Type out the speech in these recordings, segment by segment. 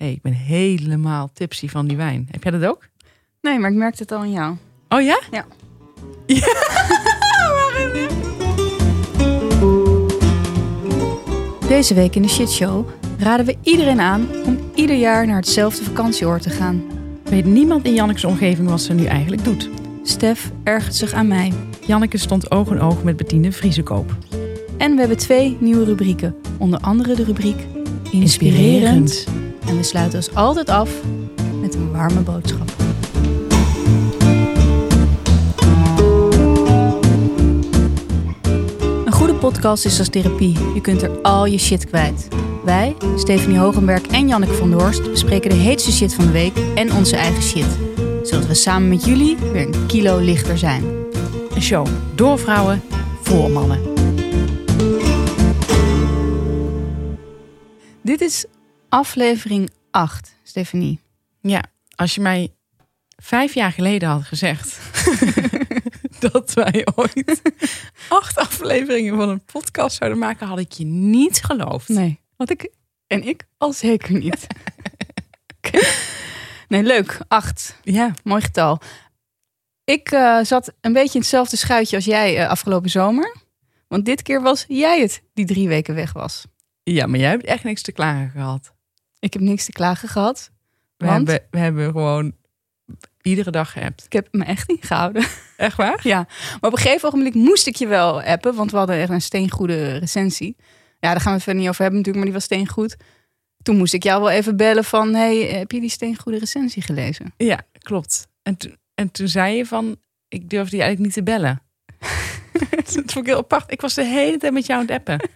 hey, ik ben helemaal tipsy van die wijn. Heb jij dat ook? Nee, maar ik merkte het al aan jou. Oh ja? Ja. Deze week in de shitshow raden we iedereen aan om ieder jaar naar hetzelfde vakantieoord te gaan. Weet niemand in Janneke's omgeving wat ze nu eigenlijk doet. Stef ergert zich aan mij. Janneke stond oog in oog met Bettine Vriesekoop. En we hebben twee nieuwe rubrieken. Onder andere de rubriek Inspirerend. En we sluiten als altijd af met een warme boodschap. Een goede podcast is als therapie. Je kunt er al je shit kwijt. Wij, Stephanie Hogenberg en Janneke van der Horst, bespreken de heetste shit van de week en onze eigen shit. Zodat we samen met jullie weer een kilo lichter zijn. Een show door vrouwen voor mannen. Dit is aflevering 8, Stephanie. Ja, als je mij vijf jaar geleden had gezegd dat wij ooit acht afleveringen van een podcast zouden maken, had ik je niet geloofd. Nee, wat ik en ik al zeker niet. nee, leuk. 8. Ja, Mooi getal. Ik eh, zat een beetje in hetzelfde schuitje als jij eh, afgelopen zomer. Want dit keer was jij het die drie weken weg was. ja, maar jij hebt echt niks te klagen gehad. Ik heb niks te klagen gehad. We, Want hebben, we hebben gewoon iedere dag geappt. ik heb me echt ingehouden. Echt waar? ja, maar op een gegeven ogenblik moest ik je wel appen. Want we hadden echt een steengoede recensie. Ja, daar gaan we het verder niet over hebben natuurlijk, maar die was steengoed. Toen moest ik jou wel even bellen van... hey, heb je die steengoede recensie gelezen? Ja, klopt. En, toen en toen zei je van, ik durfde je eigenlijk niet te bellen. dat vond ik heel apart. Ik was de hele tijd met jou aan het appen.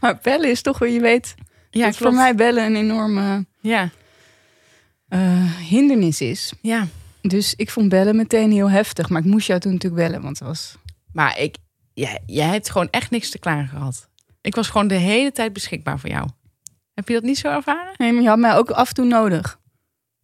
Maar bellen is toch wel, je weet... Ja, dat voor mij bellen een enorme Ja, eh, hindernis is. ja. Dus ik vond bellen meteen heel heftig. Maar ik moest jou toen natuurlijk bellen, want het was... Maar ik, jij, jij hebt gewoon echt niks te klagen gehad. Ik was gewoon de hele tijd beschikbaar voor jou. Heb je dat niet zo ervaren? Nee, maar je had mij ook af en toe nodig.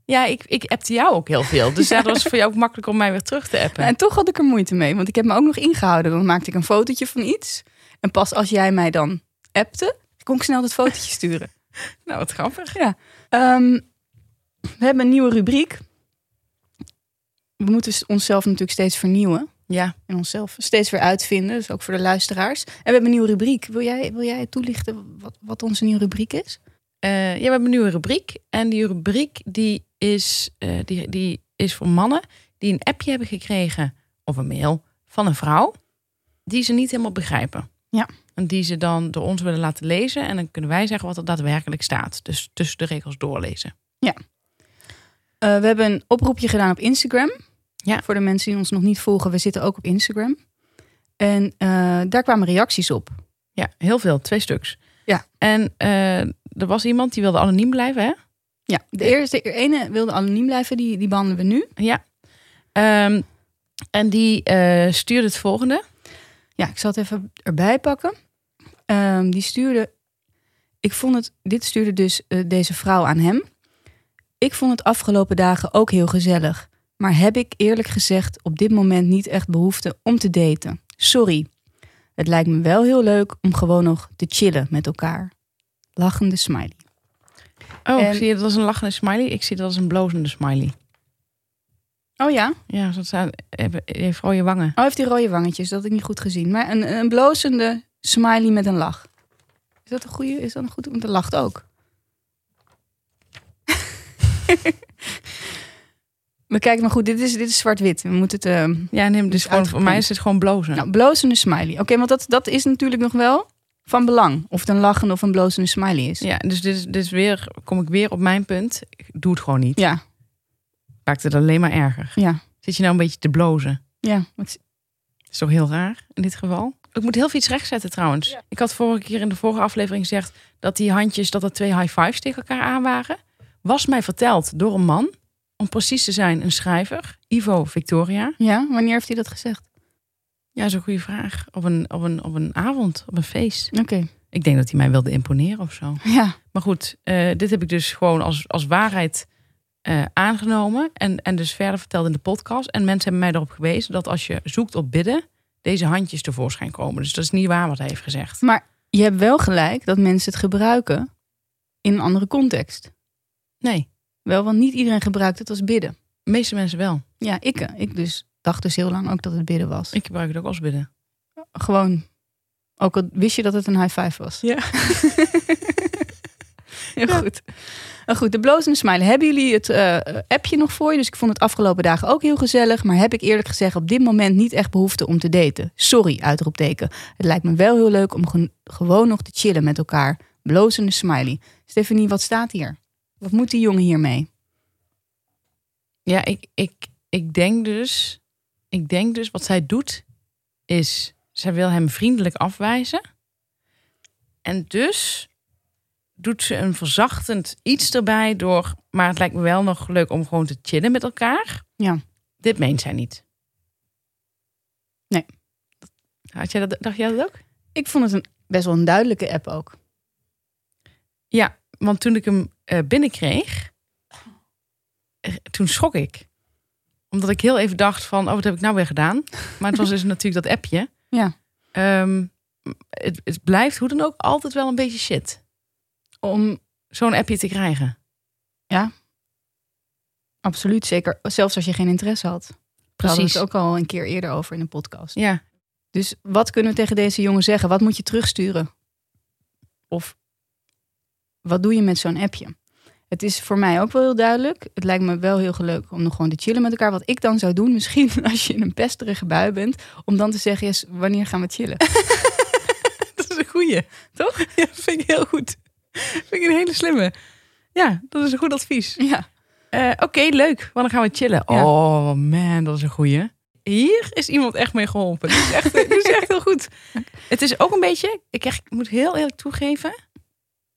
Ja, ik, ik appte jou ook heel veel. Dus ja, dat was voor jou ook makkelijk om mij weer terug te appen. En toch had ik er moeite mee, want ik heb me ook nog ingehouden. Dan maakte ik een fotootje van iets. En pas als jij mij dan appte, kon ik snel dat fotootje sturen. Nou, wat grappig. Ja. Ehm, we hebben een nieuwe rubriek. We moeten onszelf natuurlijk steeds vernieuwen. Ja, En onszelf steeds weer uitvinden. Dus ook voor de luisteraars. En we hebben een nieuwe rubriek. Wil jij, wil jij toelichten wat, wat onze nieuwe rubriek is? Eh, ja, we hebben een nieuwe rubriek. En die rubriek die is, eh, die, die is voor mannen die een appje hebben gekregen of een mail van een vrouw die ze niet helemaal begrijpen. Ja. En die ze dan door ons willen laten lezen. En dan kunnen wij zeggen wat er daadwerkelijk staat. Dus tussen de regels doorlezen. Eh, we hebben een oproepje gedaan op Instagram. Ja. Voor de mensen die ons nog niet volgen, we zitten ook op Instagram. En eh, daar kwamen reacties op. Ja, heel veel. Twee stuks. Ja. En eh, er was iemand die wilde anoniem blijven, hè? Ja, de eerste de ene wilde anoniem blijven, die, die behandelen we nu. Ja. Ehm, en die stuurde het volgende. Ja, ik zal het even erbij pakken. Ehm, die stuurde. Ik vond het. Dit stuurde dus eh, deze vrouw aan hem. Ik vond het afgelopen dagen ook heel gezellig. Maar heb ik eerlijk gezegd op dit moment niet echt behoefte om te daten. Sorry. Het lijkt me wel heel leuk om gewoon nog te chillen met elkaar. Lachende smiley. Oh, En- zie je dat als een lachende smiley? Ik zie dat als een blozende smiley. Oh ja? Ja, dat zijn heeft rode wangen. Oh, heeft die rode wangetjes. Dat had ik niet goed gezien. Maar een, een blozende smiley met een lach. Is dat een goede? Is dat een goed? Want er lacht ook. We kijken maar goed. Dit is, dit is zwart-wit. We moeten het. eh, Ja, neem dus gewoon, voor mij is het gewoon blozen. nou, blozende smiley. Oké, want dat, dat is natuurlijk nog wel van belang. Of het een lachende of een blozende smiley is. Ja, dus dit is, dit is weer, kom ik weer op mijn punt. Ik doe het gewoon niet. Ja, Maakt het alleen maar erger. ja, Zit je nou een beetje te blozen? ja. Wat- is toch heel raar in dit geval? Ik moet heel veel iets rechtzetten trouwens. Ik had vorige keer in de vorige aflevering gezegd dat die handjes, dat er twee high fives tegen elkaar aan waren. Was mij verteld door een man, om precies te zijn een schrijver, Ivo Victoria. Ja, wanneer heeft hij dat gezegd? Ja, dat is een goede vraag. Op een, op een, op een avond, op een feest. Oké. Ik denk dat hij mij wilde imponeren of zo. Ja, Maar goed, eh, dit heb ik dus gewoon als, als waarheid eh, aangenomen. En, en dus verder verteld in de podcast. En mensen hebben mij erop gewezen dat als je zoekt op bidden, deze handjes tevoorschijn komen. Dus dat is niet waar wat hij heeft gezegd. maar je hebt wel gelijk dat mensen het gebruiken in een andere context. Nee, Wel, want niet iedereen gebruikt het als bidden. de meeste mensen wel. Ja, ik, ik dus dacht dus heel lang ook dat het bidden was. Ik gebruik het ook als bidden. Gewoon, ook al wist je dat het een high five was. Ja. Heel goed. Nou goed, de blozende smile. Hebben jullie het eh, appje nog voor je? Dus ik vond het afgelopen dagen ook heel gezellig. Maar heb ik eerlijk gezegd op dit moment niet echt behoefte om te daten. Sorry, uitroepteken. Het lijkt me wel heel leuk om gewoon nog te chillen met elkaar. Blozende smiley. Stefanie, wat staat hier? Wat moet die jongen hiermee? Ja, ik, ik, ik denk dus, ik denk dus wat zij doet is, zij wil hem vriendelijk afwijzen. En dus doet ze een verzachtend iets erbij door, maar het lijkt me wel nog leuk om gewoon te chillen met elkaar. Ja. Dit meent zij niet. Nee. Had jij dat, dacht jij dat ook? Ik vond het een, best wel een duidelijke app ook. Ja, want toen ik hem eh, binnenkreeg, eh, toen schrok ik. Omdat ik heel even dacht van, oh, wat heb ik nou weer gedaan? Maar het was dus natuurlijk dat appje. Ja. Ehm, het, het blijft hoe dan ook altijd wel een beetje shit. Om, Zo'n appje te krijgen. absoluut, zeker. Zelfs als je geen interesse had. Daar Precies. het ook al een keer eerder over in de podcast. Ja, Dus wat kunnen we tegen deze jongen zeggen? Wat moet je terugsturen? Of wat doe je met zo'n appje? Het is voor mij ook wel heel duidelijk. Het lijkt me wel heel leuk om nog gewoon te chillen met elkaar. Wat ik dan zou doen, misschien als je in een pesterige bui bent, om dan te zeggen: yes, wanneer gaan we chillen? dat is een goeie. Toch? Ja, vind ik heel goed. Vind ik een hele slimme. Ja, dat is een goed advies. ja. Eh, Oké, leuk. Wanneer gaan we chillen? Ja. Oh man, dat is een goeie. Hier is iemand echt mee geholpen. Dit is echt, dit is echt heel goed. Het is ook een beetje, ik, echt, ik moet heel eerlijk toegeven,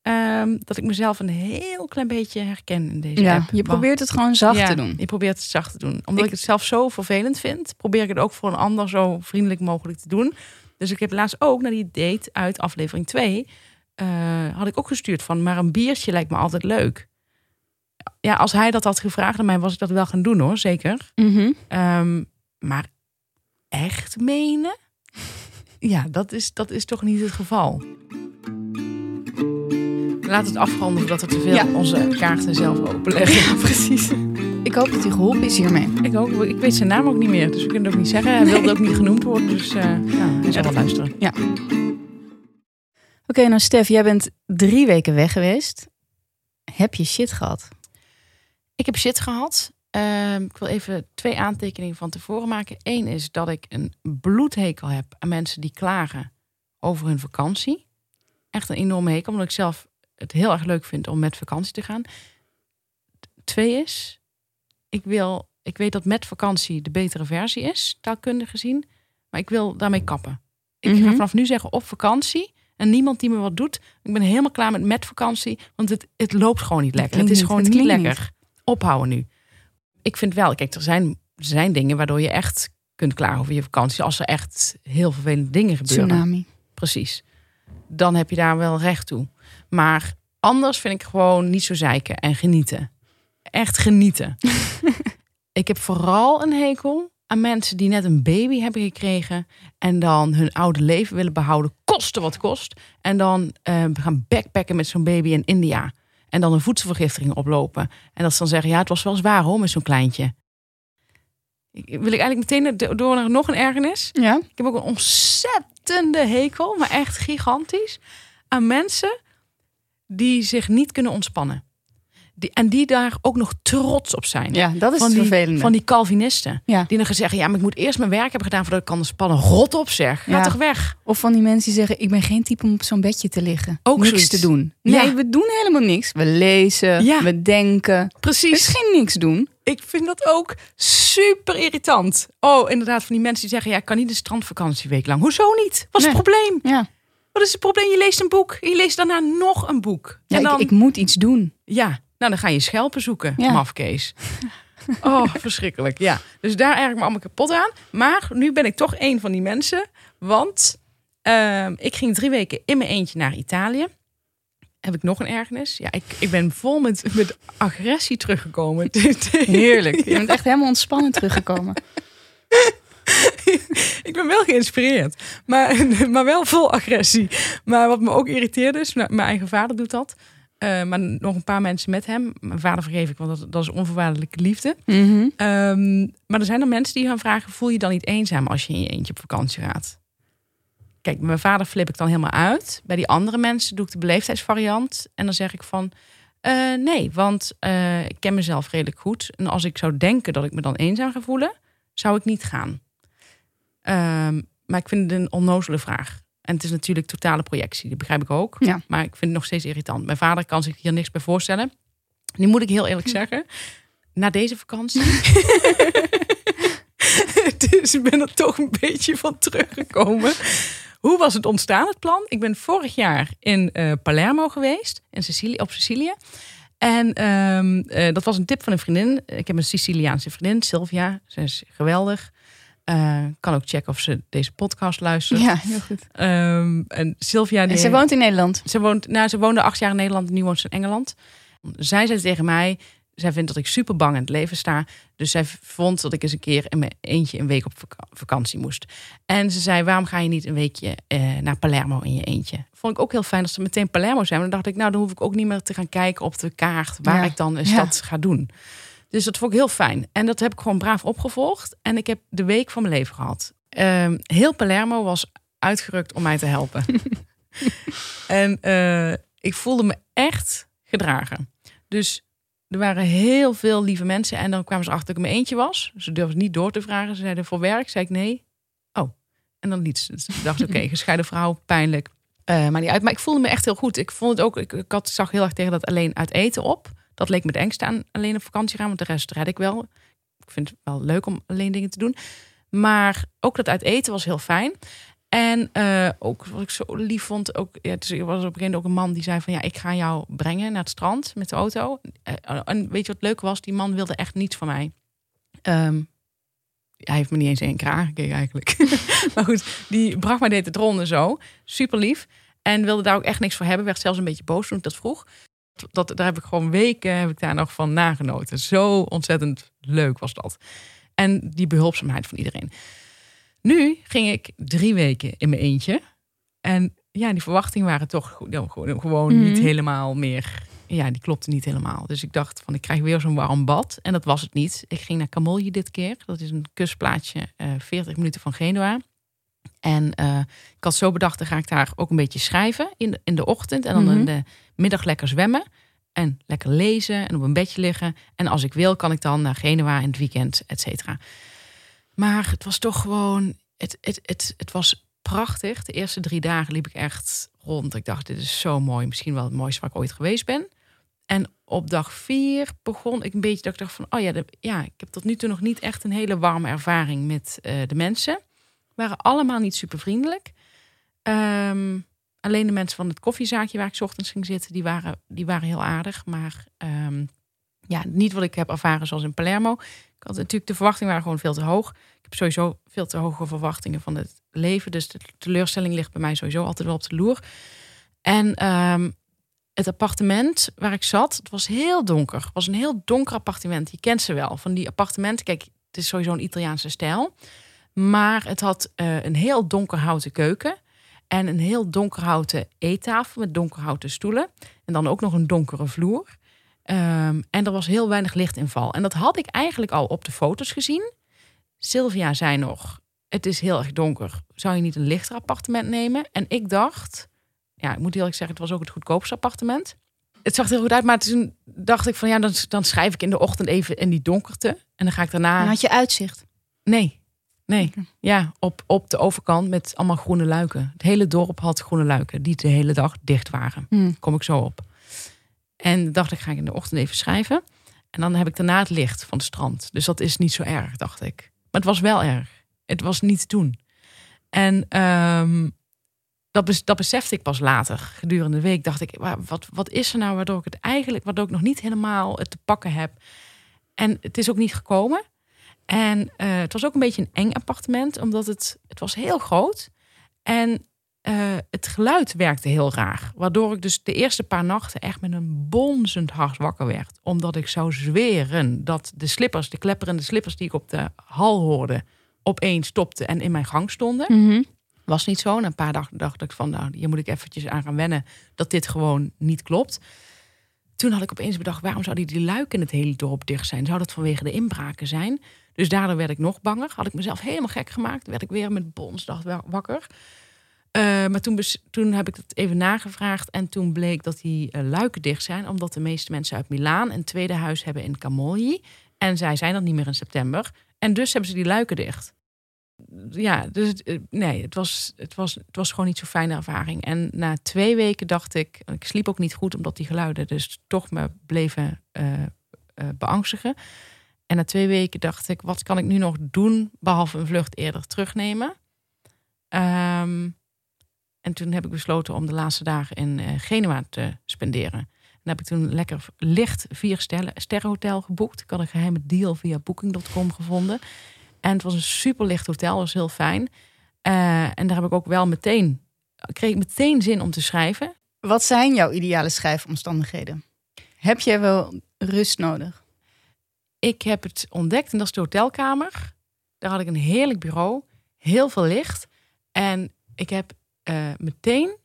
ehm, dat ik mezelf een heel klein beetje herken in deze ja, app. je probeert het gewoon zacht Ja, te doen. Je probeert het zacht te doen. Omdat ik, Ik- het zelf zo vervelend vind, probeer ik het ook voor een ander zo vriendelijk mogelijk te doen. Dus ik heb laatst ook naar die date uit aflevering 2, eh, had ik ook gestuurd van, maar een biertje lijkt me altijd leuk. Ja, als hij dat had gevraagd aan mij, was ik dat wel gaan doen hoor, zeker. Mhm. Ehm, maar echt menen? Ja, dat is, dat is toch niet het geval. Laat het afronden voordat we te veel Ja. onze kaarten zelf openleggen. Ja, precies. Ik hoop dat hij geholpen is hiermee. Ik, ook, ik weet zijn naam ook niet meer, dus we kunnen het ook niet zeggen. Hij wilde ook niet genoemd worden, dus eh ja, hij zal wel luisteren. Oké, nou Stef, jij bent drie weken weg geweest. Heb je shit gehad? Ik heb shit gehad. Ehm, ik wil even twee aantekeningen van tevoren maken. Eén is dat ik een bloedhekel heb aan mensen die klagen over hun vakantie. Echt een enorme hekel, omdat ik zelf het heel erg leuk vind om met vakantie te gaan. Twee is, ik, wil, ik weet dat met vakantie de betere versie is, taalkundig gezien. Maar ik wil daarmee kappen. Ik ga Mhm. vanaf nu zeggen op vakantie. En niemand die me wat doet. Ik ben helemaal klaar met met vakantie. Want het, het loopt gewoon niet lekker. Het is gewoon niet lekker. Ophouden nu. Ik vind wel, kijk, er zijn, er zijn dingen waardoor je echt kunt klagen over je vakantie. Als er echt heel vervelende dingen gebeuren. Tsunami. Precies. Dan heb je daar wel recht toe. Maar anders vind ik gewoon niet zo zeiken en genieten. Echt genieten. ik heb vooral een hekel aan mensen die net een baby hebben gekregen. En dan hun oude leven willen behouden, koste wat kost. En dan eh, gaan backpacken met zo'n baby in India. En dan een voedselvergiftiging oplopen. En dat ze dan zeggen, ja, het was wel zwaar hoor, met zo'n kleintje. Ik- Wil ik eigenlijk meteen do- door naar nog een ergernis? Ja? Ik heb ook een ontzettende hekel, maar echt gigantisch, aan mensen die zich niet kunnen ontspannen. Die, en die daar ook nog trots op zijn. Ja, dat is van die, vervelende. Van die Calvinisten. Ja. Die dan gaan zeggen, ja, maar ik moet eerst mijn werk hebben gedaan voordat ik kan ontspannen. Rot op zeg, ga Ja. toch weg. Of van die mensen die zeggen, ik ben geen type om op zo'n bedje te liggen. Ook niks zoiets. te doen. Nee, Ja. we doen helemaal niks. We lezen, Ja. we denken. Is Precies. geen niks doen. Ik vind dat ook super irritant. Oh, inderdaad, van die mensen die zeggen, ja, ik kan niet een strandvakantieweek lang. Hoezo niet? Wat is Nee. het probleem? Ja, Wat is het probleem? Je leest een boek, je leest daarna nog een boek. ja en dan... ik, ik moet iets doen. Ja, nou dan ga je schelpen zoeken, Ja. mafkees. Oh, verschrikkelijk. Ja, dus daar erg ik me allemaal kapot aan. Maar nu ben ik toch een van die mensen. Want ehm, ik ging drie weken in mijn eentje naar Italië. Heb ik nog een ergernis? Ja, ik, ik ben vol met, met agressie teruggekomen. Heerlijk. Je bent echt helemaal ontspannen teruggekomen. ik ben wel geïnspireerd, maar, maar wel vol agressie. Maar wat me ook irriteerde is, mijn eigen vader doet dat. Eh, maar nog een paar mensen met hem. Mijn vader vergeef ik, want dat, dat is onvoorwaardelijke liefde. Mhm. Ehm, maar er zijn er mensen die gaan vragen: voel je dan niet eenzaam als je in je eentje op vakantie gaat? Kijk, mijn vader flip ik dan helemaal uit. Bij die andere mensen doe ik de beleefdheidsvariant. En dan zeg ik van: eh, nee, want eh, ik ken mezelf redelijk goed. En als ik zou denken dat ik me dan eenzaam ga voelen, zou ik niet gaan. Ehm, maar ik vind het een onnozele vraag. En het is natuurlijk totale projectie, dat begrijp ik ook. Ja. Maar ik vind het nog steeds irritant. Mijn vader kan zich hier niks bij voorstellen. Nu moet ik heel eerlijk zeggen, na deze vakantie. dus ik ben er toch een beetje van teruggekomen. Hoe was het ontstaan, het plan? Ik ben vorig jaar in eh, Palermo geweest, in Sicilië, op Sicilië. En ehm, eh, dat was een tip van een vriendin. Ik heb een Siciliaanse vriendin, Sylvia. Ze is geweldig. Eh, kan ook checken of ze deze podcast luistert. Ja, heel goed. Ehm, en Sylvia... Die, En ze woont in Nederland. ze, woont, nou, ze woonde acht jaar in Nederland en nu woont ze in Engeland. Zij zei tegen mij, zij vindt dat ik super bang in het leven sta. Dus zij vond dat ik eens een keer in mijn eentje een week op vaka- vakantie moest. En ze zei, waarom ga je niet een weekje eh, naar Palermo in je eentje? Vond ik ook heel fijn als ze meteen Palermo zijn. Maar dan dacht ik, nou dan hoef ik ook niet meer te gaan kijken op de kaart waar Ja. ik dan een Ja. stad ga doen. Dus dat vond ik heel fijn. En dat heb ik gewoon braaf opgevolgd. En ik heb de week van mijn leven gehad. Ehm, heel Palermo was uitgerukt om mij te helpen. en eh, ik voelde me echt gedragen. Dus er waren heel veel lieve mensen. En dan kwamen ze achter dat ik in mijn eentje was. Ze durfden niet door te vragen. Ze zeiden voor werk. Zei ik nee. Oh. En dan liet ze. Dus ik dacht, oké, gescheiden vrouw, pijnlijk. Eh, maar niet uit. Maar ik voelde me echt heel goed. Ik vond het ook. Ik, ik had, zag heel erg tegen dat alleen uit eten op. Dat leek me het engste aan alleen op vakantie gaan. Want de rest red ik wel. Ik vind het wel leuk om alleen dingen te doen. Maar ook dat uit eten was heel fijn. En eh, ook wat ik zo lief vond, ook, ja, dus er was op een gegeven ook een man die zei van ja, ik ga jou brengen naar het strand met de auto. Eh, en weet je wat leuk was? Die man wilde echt niets van mij. Ehm, hij heeft me niet eens één keer aangekeken eigenlijk. maar goed, die bracht mij deed het ronde zo. Super lief. En wilde daar ook echt niks voor hebben. Werd zelfs een beetje boos toen ik dat vroeg. Dat, daar heb ik gewoon weken heb ik daar nog van nagenoten. Zo ontzettend leuk was dat. En die behulpzaamheid van iedereen. Nu ging ik drie weken in mijn eentje. En ja, die verwachtingen waren toch nou, gewoon, gewoon niet Mhm. helemaal meer. Ja, die klopte niet helemaal. Dus ik dacht van ik krijg weer zo'n warm bad. En dat was het niet. Ik ging naar Camogli dit keer. Dat is een kustplaatsje, eh 40 minuten van Genua. En eh, ik had zo bedacht, dan ga ik daar ook een beetje schrijven in de, in de ochtend. En dan Mhm. in de middag lekker zwemmen. En lekker lezen en op een bedje liggen. En als ik wil, kan ik dan naar Genua in het weekend, et cetera. Maar het was toch gewoon, het, het, het, het was prachtig. De eerste drie dagen liep ik echt rond. Ik dacht, dit is zo mooi. Misschien wel het mooiste waar ik ooit geweest ben. En op dag vier begon ik een beetje dat ik dacht van, oh ja, de, ja ik heb tot nu toe nog niet echt een hele warme ervaring met eh, de mensen. Waren allemaal niet super vriendelijk. Ehm, alleen de mensen van het koffiezaakje waar ik ochtends ging zitten, die waren, die waren heel aardig. Maar ehm, ja, niet wat ik heb ervaren zoals in Palermo. Ik had natuurlijk, de verwachtingen waren gewoon veel te hoog. Ik heb sowieso veel te hoge verwachtingen van het leven. Dus de teleurstelling ligt bij mij sowieso altijd wel op de loer. En ehm, het appartement waar ik zat, het was heel donker. Het was een heel donker appartement. Je kent ze wel. Van die appartementen, kijk, het is sowieso een Italiaanse stijl. Maar het had eh, een heel donkerhouten keuken. En een heel donkerhouten eettafel met donkerhouten stoelen. En dan ook nog een donkere vloer. Ehm, en er was heel weinig lichtinval. En dat had ik eigenlijk al op de foto's gezien. Sylvia zei nog, het is heel erg donker. Zou je niet een lichter appartement nemen? En ik dacht, ja, ik moet eerlijk zeggen, het was ook het goedkoopste appartement. Het zag er goed uit, maar toen dacht ik van ja, dan, dan schrijf ik in de ochtend even in die donkerte. En dan ga ik daarna... Dan had je uitzicht. Nee, nee. Ja, op, op de overkant met allemaal groene luiken. Het hele dorp had groene luiken die de hele dag dicht waren. Hmm. Kom ik zo op. En dacht ik, ga ik in de ochtend even schrijven. En dan heb ik daarna het licht van het strand. Dus dat is niet zo erg, dacht ik. Maar het was wel erg. Het was niet te doen. En ehm, dat, dat besefte ik pas later. Gedurende de week dacht ik, wa- wat, wat is er nou waardoor ik het eigenlijk, waardoor ik nog niet helemaal het te pakken heb. En het is ook niet gekomen. En eh, het was ook een beetje een eng appartement, omdat het, het was heel groot. En eh, het geluid werkte heel raar. Waardoor ik dus de eerste paar nachten echt met een bonzend hart wakker werd. Omdat ik zou zweren dat de slippers, de klepperende slippers die ik op de hal hoorde, opeens stopten en in mijn gang stonden. Mhm. Was niet zo. Na een paar dagen dacht ik van, nou, hier moet ik eventjes aan gaan wennen dat dit gewoon niet klopt. Toen had ik opeens bedacht, waarom zouden die luiken in het hele dorp dicht zijn? Zou dat vanwege de inbraken zijn? Dus daardoor werd ik nog banger. Had ik mezelf helemaal gek gemaakt. Werd ik weer met bonsdag wa- wakker. Eh, maar toen, toen heb ik het even nagevraagd. En toen bleek dat die eh, luiken dicht zijn. Omdat de meeste mensen uit Milaan een tweede huis hebben in Camogli. En zij zijn dat niet meer in september. En dus hebben ze die luiken dicht. Ja, dus eh, nee, het was, het, was, het was gewoon niet zo'n fijne ervaring. En na twee weken dacht ik, ik sliep ook niet goed omdat die geluiden dus toch me bleven beangstigen. En na twee weken dacht ik, wat kan ik nu nog doen behalve een vlucht eerder terugnemen? Ehm, en toen heb ik besloten om de laatste dagen in eh, Genua te spenderen. En heb ik toen lekker licht vier sterren, sterrenhotel geboekt. Ik had een geheime deal via booking.com gevonden. En het was een super licht hotel, was heel fijn. Eh, en daar heb ik ook wel meteen, kreeg ik meteen zin om te schrijven. Wat zijn jouw ideale schrijfomstandigheden? Heb jij wel rust nodig? Ik heb het ontdekt en dat is de hotelkamer. Daar had ik een heerlijk bureau, heel veel licht. En ik heb eh, meteen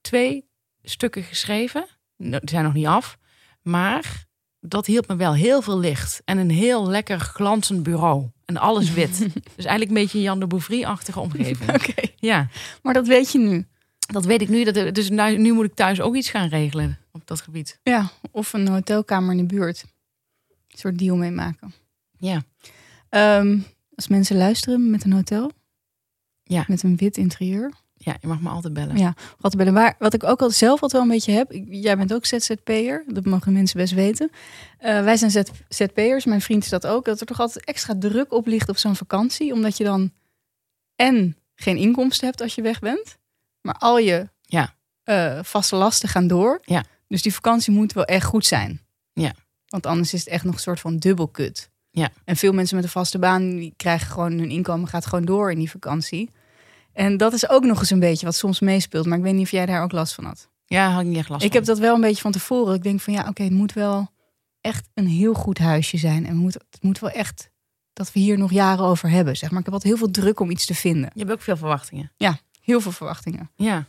twee stukken geschreven. Nou, Die zijn nog niet af. Maar dat hielp me wel heel veel licht. En een heel lekker glanzend bureau. En alles wit. dus eigenlijk een beetje een Jan de Bouvry-achtige omgeving. Oké, Ja, maar dat weet je nu. dat weet ik nu. Dat, dus nu, nu moet ik thuis ook iets gaan regelen op dat gebied. Ja, of een hotelkamer in de buurt. Soort deal meemaken. Ja. Ehm, als mensen luisteren met een hotel. Ja. Met een wit interieur. Ja, je mag me altijd bellen. Ja. Wat, bij de waar, wat ik ook al zelf altijd wel een beetje heb. ik- jij bent ook ZZP'er. Dat mogen mensen best weten. Eh, wij zijn Z, ZP'ers. Mijn vriend is dat ook. Dat er toch altijd extra druk op ligt op zo'n vakantie. Omdat je dan en geen inkomsten hebt als je weg bent. Maar al je Ja. eh, vaste lasten gaan door. Ja. Dus die vakantie moet wel echt goed zijn. Ja. Want anders is het echt nog een soort van dubbelkut. Ja. En veel mensen met een vaste baan, die krijgen gewoon hun inkomen gaat gewoon door in die vakantie. En dat is ook nog eens een beetje wat soms meespeelt. Maar ik weet niet of jij daar ook last van had. Ja, had ik niet echt last Ik van. heb dat wel een beetje van tevoren. Ik denk van ja, oké, het moet wel echt een heel goed huisje zijn. En we moeten, het moet wel echt dat we hier nog jaren over hebben. Zeg maar. Ik heb altijd heel veel druk om iets te vinden. Je hebt ook veel verwachtingen. Heel veel verwachtingen. Ja.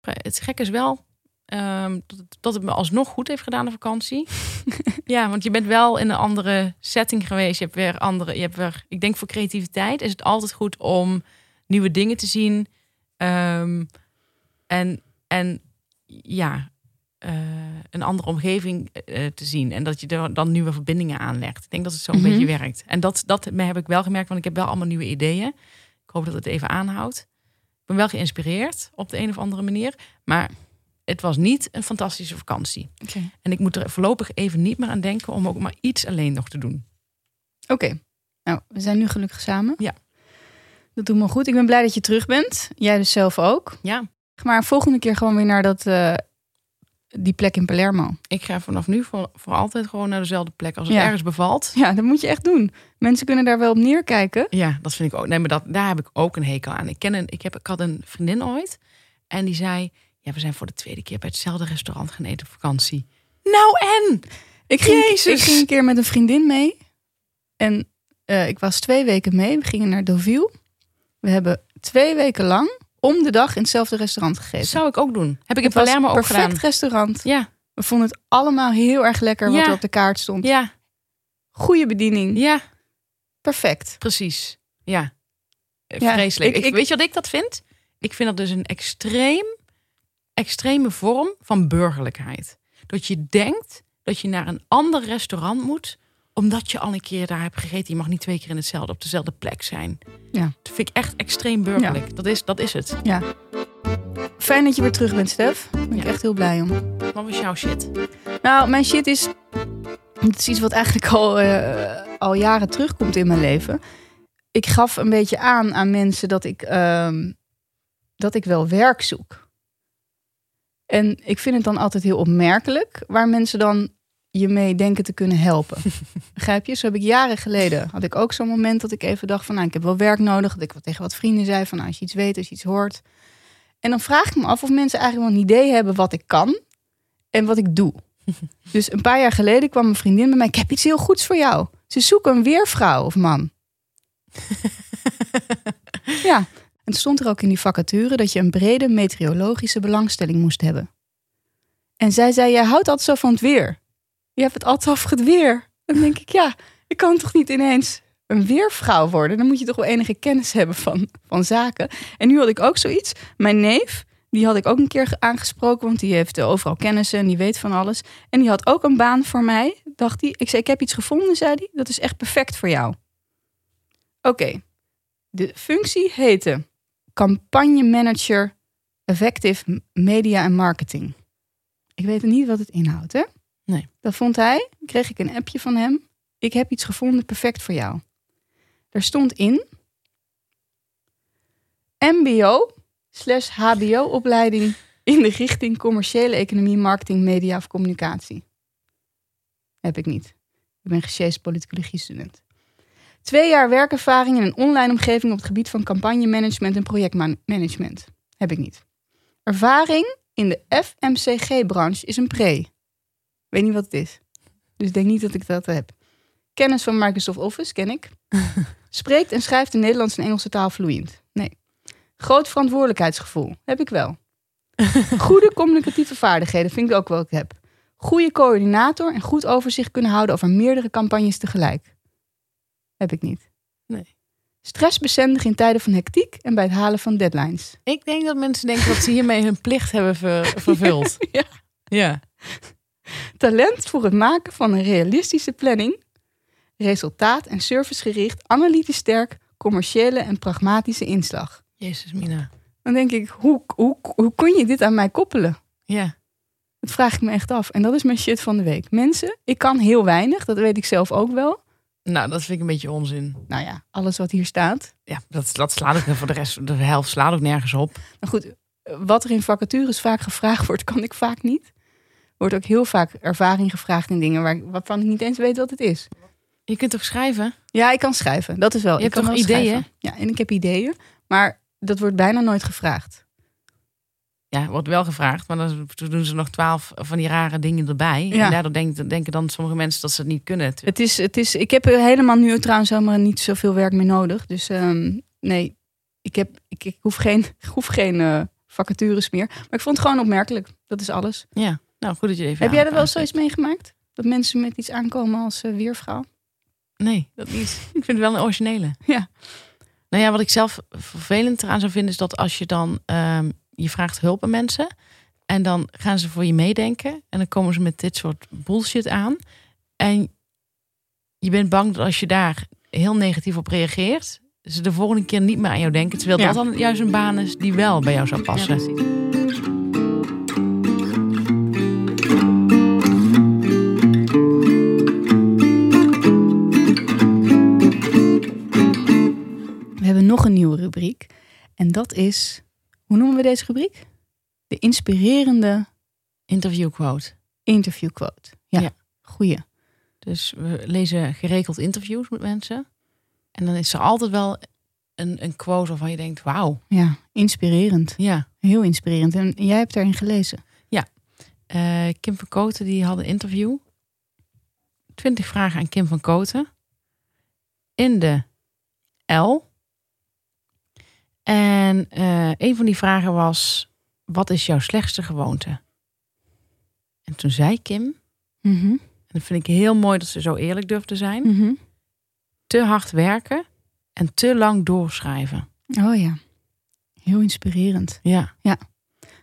Het gekke is wel ehm, dat, het, dat het me alsnog goed heeft gedaan de vakantie. ja, want je bent wel in een andere setting geweest. Je hebt weer andere. Je hebt weer. Ik denk voor creativiteit is het altijd goed om nieuwe dingen te zien. Ehm, en en ja, eh, een andere omgeving eh, te zien en dat je er dan nieuwe verbindingen aanlegt. Ik denk dat het zo'n Mhm. beetje werkt. En dat dat heb ik wel gemerkt, want ik heb wel allemaal nieuwe ideeën. Ik hoop dat het even aanhoudt. Ik ben wel geïnspireerd op de een of andere manier. Maar het was niet een fantastische vakantie. En ik moet er voorlopig even niet meer aan denken om ook maar iets alleen nog te doen. Oké. Nou, we zijn nu gelukkig samen. Ja. Dat doet me goed. Ik ben blij dat je terug bent. Jij dus zelf ook. Ja, Maar volgende keer gewoon weer naar dat, eh, die plek in Palermo. ik ga vanaf nu voor, voor altijd gewoon naar dezelfde plek. Als het Ja. ergens bevalt. Ja, dat moet je echt doen. Mensen kunnen daar wel op neerkijken. Ja, dat vind ik ook. Nee, maar dat, daar heb ik ook een hekel aan. Ik, ken een, ik, heb, ik had een vriendin ooit. En die zei, ja, we zijn voor de tweede keer bij hetzelfde restaurant gaan eten op vakantie. Nou en? Ik ging, Jezus. ik ging een keer met een vriendin mee. En eh, ik was twee weken mee. We gingen naar Deauville. We hebben twee weken lang om de dag in hetzelfde restaurant gegeten. Zou ik ook doen. Heb ik in het was Palermo een ook perfect gedaan. restaurant. Ja, We vonden het allemaal heel erg lekker wat Ja. er op de kaart stond. ja, Goede bediening. ja, Perfect. precies. Ja, Ja, vreselijk. ik- Ik, ik- weet je wat ik dat vind? Ik vind dat dus een extreem, extreme vorm van burgerlijkheid. Dat je denkt dat je naar een ander restaurant moet omdat je al een keer daar hebt gegeten. Je mag niet twee keer in hetzelfde, op dezelfde plek zijn. Ja. Dat vind ik echt extreem burgerlijk. Dat, is, dat is het. Ja. Fijn dat je weer terug bent, Stef. Daar ben ik Ja. echt heel blij om. Wat was jouw shit? Nou, mijn shit is... Het is iets wat eigenlijk al, eh, al jaren terugkomt in mijn leven. Ik gaf een beetje aan aan mensen dat ik, ehm, dat ik wel werk zoek. En ik vind het dan altijd heel opmerkelijk... waar mensen dan je mee denken te kunnen helpen. Begrijp je? Zo heb ik jaren geleden... had ik ook zo'n moment dat ik even dacht van... nou, ik heb wel werk nodig. Dat ik wat tegen wat vrienden zei van... nou, als je iets weet, als je iets hoort... En dan vraag ik me af of mensen eigenlijk wel een idee hebben wat ik kan en wat ik doe. Dus een paar jaar geleden kwam een vriendin bij mij. Ik heb iets heel goeds voor jou. Ze zoeken een weervrouw of man. ja, en het stond er ook in die vacature dat je een brede meteorologische belangstelling moest hebben. En zij zei, jij houdt altijd zo van het weer. je hebt het altijd het weer. Dan denk ik, ja, ik kan toch niet ineens een weervrouw worden? Dan moet je toch wel enige kennis hebben van, van zaken. En nu had ik ook zoiets. Mijn neef, die had ik ook een keer aangesproken, want die heeft overal kennis en die weet van alles. En die had ook een baan voor mij, dacht hij. Ik zei, ik heb iets gevonden, zei hij. Dat is echt perfect voor jou. Oké, de functie heette campagne manager effective media en marketing. Ik weet niet wat het inhoudt, hè? Nee. Dat vond hij. Kreeg ik een appje van hem. Ik heb iets gevonden, perfect voor jou. Er stond in MBO slash HBO opleiding in de richting commerciële economie, marketing, media of communicatie. Heb ik niet. Ik ben gesjeest politicologie student. Twee jaar werkervaring in een online omgeving op het gebied van campagnemanagement en projectmanagement. Heb ik niet. Ervaring in de FMCG-branche is een pre. Weet niet wat het is. Dus denk niet dat ik dat heb. Kennis van Microsoft Office ken ik. Spreekt en schrijft de Nederlandse en Engelse taal vloeiend. Nee. Groot verantwoordelijkheidsgevoel. Heb ik wel. Goede communicatieve vaardigheden vind ik ook wel ik heb. Goede coördinator en goed overzicht kunnen houden over meerdere campagnes tegelijk. Heb ik niet. Nee. Stressbestendig in tijden van hectiek en bij het halen van deadlines. Ik denk dat mensen denken dat ze hiermee hun plicht hebben ver- vervuld. Ja. Ja. Talent voor het maken van een realistische planning. Resultaat en servicegericht, analytisch sterk, commerciële en pragmatische inslag. Jezus, Mina. Dan denk ik, hoe, hoe, hoe kun je dit aan mij koppelen? Ja. Dat vraag ik me echt af. En dat is mijn shit van de week. Mensen, ik kan heel weinig, dat weet ik zelf ook wel. Nou, dat vind ik een beetje onzin. Nou ja, alles wat hier staat. Ja, dat, dat slaat ook voor de rest, de helft slaat ook nergens op. Maar goed, wat er in vacatures vaak gevraagd wordt, kan ik vaak niet. Wordt ook heel vaak ervaring gevraagd in dingen waar, waarvan ik niet eens weet wat het is. Je kunt toch schrijven? Ja, ik kan schrijven. Dat is wel. Je ik hebt kan toch ideeën? schrijven. Ja, en ik heb ideeën. Maar dat wordt bijna nooit gevraagd. Ja, wordt wel gevraagd, maar dan doen ze nog twaalf van die rare dingen erbij. Ja. En daardoor denken, denken dan sommige mensen dat ze het niet kunnen. Het is, het is, ik heb helemaal nu trouwens helemaal niet zoveel werk meer nodig. Dus ehm, nee, ik, heb, ik, ik hoef geen, ik hoef geen eh, vacatures meer. Maar ik vond het gewoon opmerkelijk. Dat is alles. Ja, nou goed dat je even heb jij er wel zoiets meegemaakt? Dat mensen met iets aankomen als eh, weervrouw? Nee, dat niet. Ik vind het wel een originele. Ja. Nou ja, wat ik zelf vervelend eraan zou vinden is dat als je dan ehm, je vraagt hulp aan mensen en dan gaan ze voor je meedenken en dan komen ze met dit soort bullshit aan en je bent bang dat als je daar heel negatief op reageert, ze de volgende keer niet meer aan jou denken, terwijl Ja. dat dan juist een baan is die wel bij jou zou passen. Ja. We hebben nog een nieuwe rubriek. En dat is, hoe noemen we deze rubriek? De inspirerende Interview quote. interviewquote. Ja, Ja. goeie. Dus we lezen geregeld interviews met mensen. En dan is er altijd wel een, een quote waarvan je denkt, wauw. Ja, inspirerend. Ja, Heel inspirerend. En jij hebt erin gelezen. Eh, Kim van Koten die had een interview. 20 vragen aan Kim van Koten. In de L. En eh, een van die vragen was: Wat is jouw slechtste gewoonte? En toen zei Kim, Mhm. en dat vind ik heel mooi dat ze zo eerlijk durft te zijn: Mhm. te hard werken en te lang doorschrijven. Oh ja, heel inspirerend. Ja,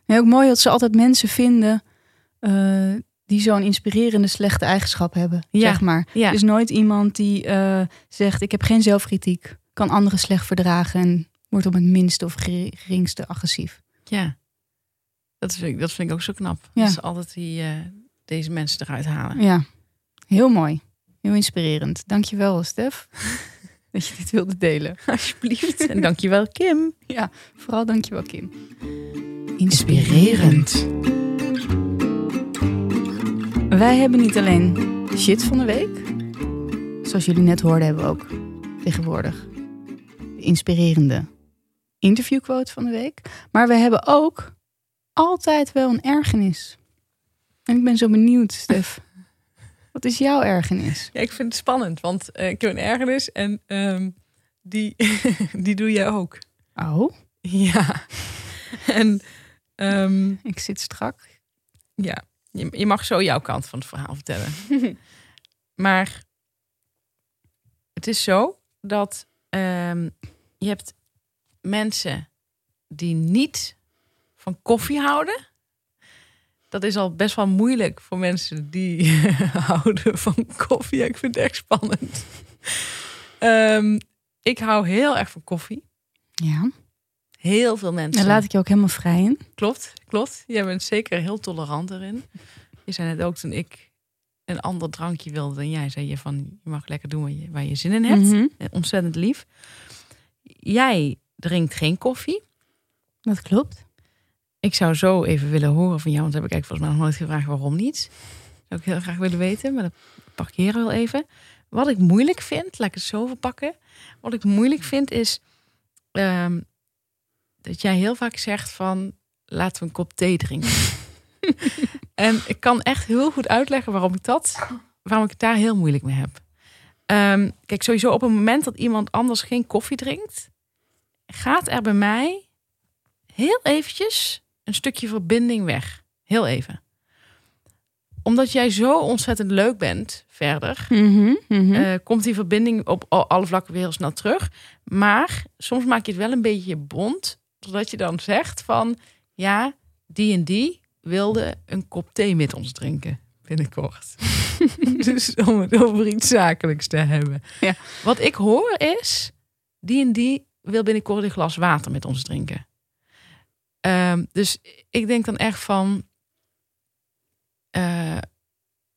En ook mooi dat ze altijd mensen vinden eh, die zo'n inspirerende slechte eigenschap hebben, Ja, zeg maar. ja. Er is nooit iemand die eh, zegt, ik heb geen zelfkritiek, kan anderen slecht verdragen en wordt op het minste of geringste agressief. ja. Dat vind ik, dat vind ik ook zo knap. Ja. Dat ze altijd die, eh, deze mensen eruit halen. Ja, heel mooi. Heel inspirerend. Dankjewel, Stef, dat je dit wilde delen. Alsjeblieft. En dankjewel, Kim. Ja, vooral dankjewel, Kim. Inspirerend. Wij hebben niet alleen shit van de week. Zoals jullie net hoorden, hebben we ook tegenwoordig de inspirerende interviewquote van de week. Maar we hebben ook altijd wel een ergernis. En ik ben zo benieuwd, Stef. Wat is jouw ergernis? Ja, ik vind het spannend, want eh, ik heb een ergernis en ehm, die, die doe jij ook. Oh, Ja. En ehm, ik zit strak. ja, Je, je mag zo jouw kant van het verhaal vertellen. maar het is zo dat ehm, je hebt mensen die niet van koffie houden. Dat is al best wel moeilijk voor mensen die houden van koffie. Ik vind het echt spannend. Ehm, ik hou heel erg van koffie. Ja. Heel veel mensen. Daar laat ik je ook helemaal vrij in. Klopt, klopt. Jij bent zeker heel tolerant erin. Je zei net ook toen ik een ander drankje wilde dan jij, zei je van je mag lekker doen waar je, waar je zin in hebt. Mhm. Eh, Ontzettend lief. Jij drinkt geen koffie. Dat klopt. Ik zou zo even willen horen van jou, want dat heb ik eigenlijk volgens mij nog nooit gevraagd waarom niet. Zou ik heel graag willen weten, maar dat parkeren we wel even. Wat ik moeilijk vind, laat ik het zo verpakken. Wat ik moeilijk vind is ehm, dat jij heel vaak zegt van laten we een kop thee drinken. en ik kan echt heel goed uitleggen waarom ik dat, waarom ik het daar heel moeilijk mee heb. Ehm, kijk, sowieso op het moment dat iemand anders geen koffie drinkt, gaat er bij mij heel eventjes een stukje verbinding weg. Heel even. Omdat jij zo ontzettend leuk bent verder, Mhm, mhm. eh, komt die verbinding op al- alle vlakken weer heel snel terug. Maar soms maak je het wel een beetje bond, zodat je dan zegt van ja, die en die wilde een kop thee met ons drinken binnenkort. dus om het over iets zakelijks te hebben. Ja. Wat ik hoor is, die en die wil binnenkort een glas water met ons drinken. Ehm, dus ik denk dan echt van, eh,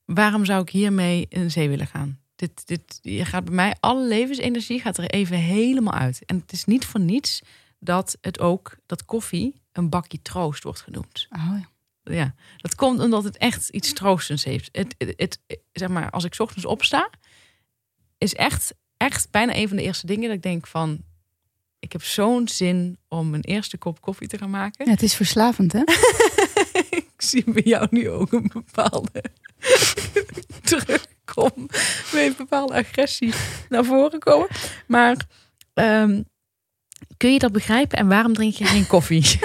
waarom zou ik hiermee in de zee willen gaan? Dit, dit, je gaat bij mij, alle levensenergie gaat er even helemaal uit. En het is niet voor niets dat het ook, dat koffie een bakje troost wordt genoemd. Oh, ja. Ja, dat komt omdat het echt iets troostends heeft. Het, het, het- zeg maar, als ik 's ochtends opsta, is echt, echt bijna een van de eerste dingen dat ik denk van, ik heb zo'n zin om een eerste kop koffie te gaan maken. Ja, het is verslavend, hè? ik zie bij jou nu ook een bepaalde terugkom, met een bepaalde agressie naar voren komen. Maar ehm, kun je dat begrijpen en waarom drink je geen koffie?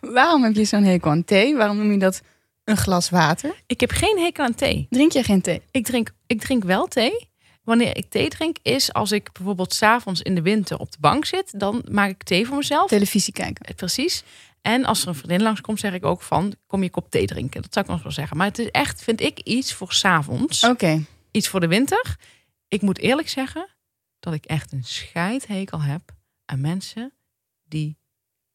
Waarom heb je zo'n hekel aan thee? Waarom noem je dat een glas water? ik heb geen hekel aan thee. Drink jij geen thee? Ik drink, ik drink wel thee. Wanneer ik thee drink, is als ik bijvoorbeeld s'avonds in de winter op de bank zit, dan maak ik thee voor mezelf. Televisie kijken. Eh, Precies. En als er een vriendin langskomt, zeg ik ook van, kom je kop thee drinken. Dat zou ik nog wel zeggen. Maar het is echt, vind ik, iets voor s'avonds. Oké. Iets voor de winter. Ik moet eerlijk zeggen dat ik echt een scheidhekel heb aan mensen die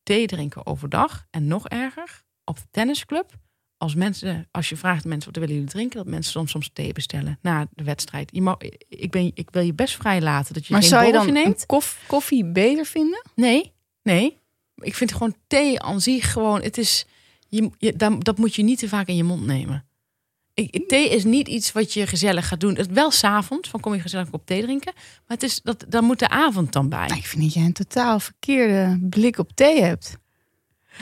thee drinken overdag. En nog erger, op de tennisclub. Als mensen, als je vraagt mensen wat willen jullie drinken, dat mensen soms soms thee bestellen na de wedstrijd. Je mag, ik, ben, ik wil je best vrij laten dat je Maar geen zou je dan borreltje neemt. een koff- koffie beter vinden? Nee, nee. Ik vind gewoon thee aan zich gewoon, het is, je, je, dat, dat moet je niet te vaak in je mond nemen. Ik, thee is niet iets wat je gezellig gaat doen. Het wel s'avonds, van kom je gezellig kop thee drinken. Maar het is, dat, dan moet de avond dan bij. Nou, ik vind dat jij een totaal verkeerde blik op thee hebt.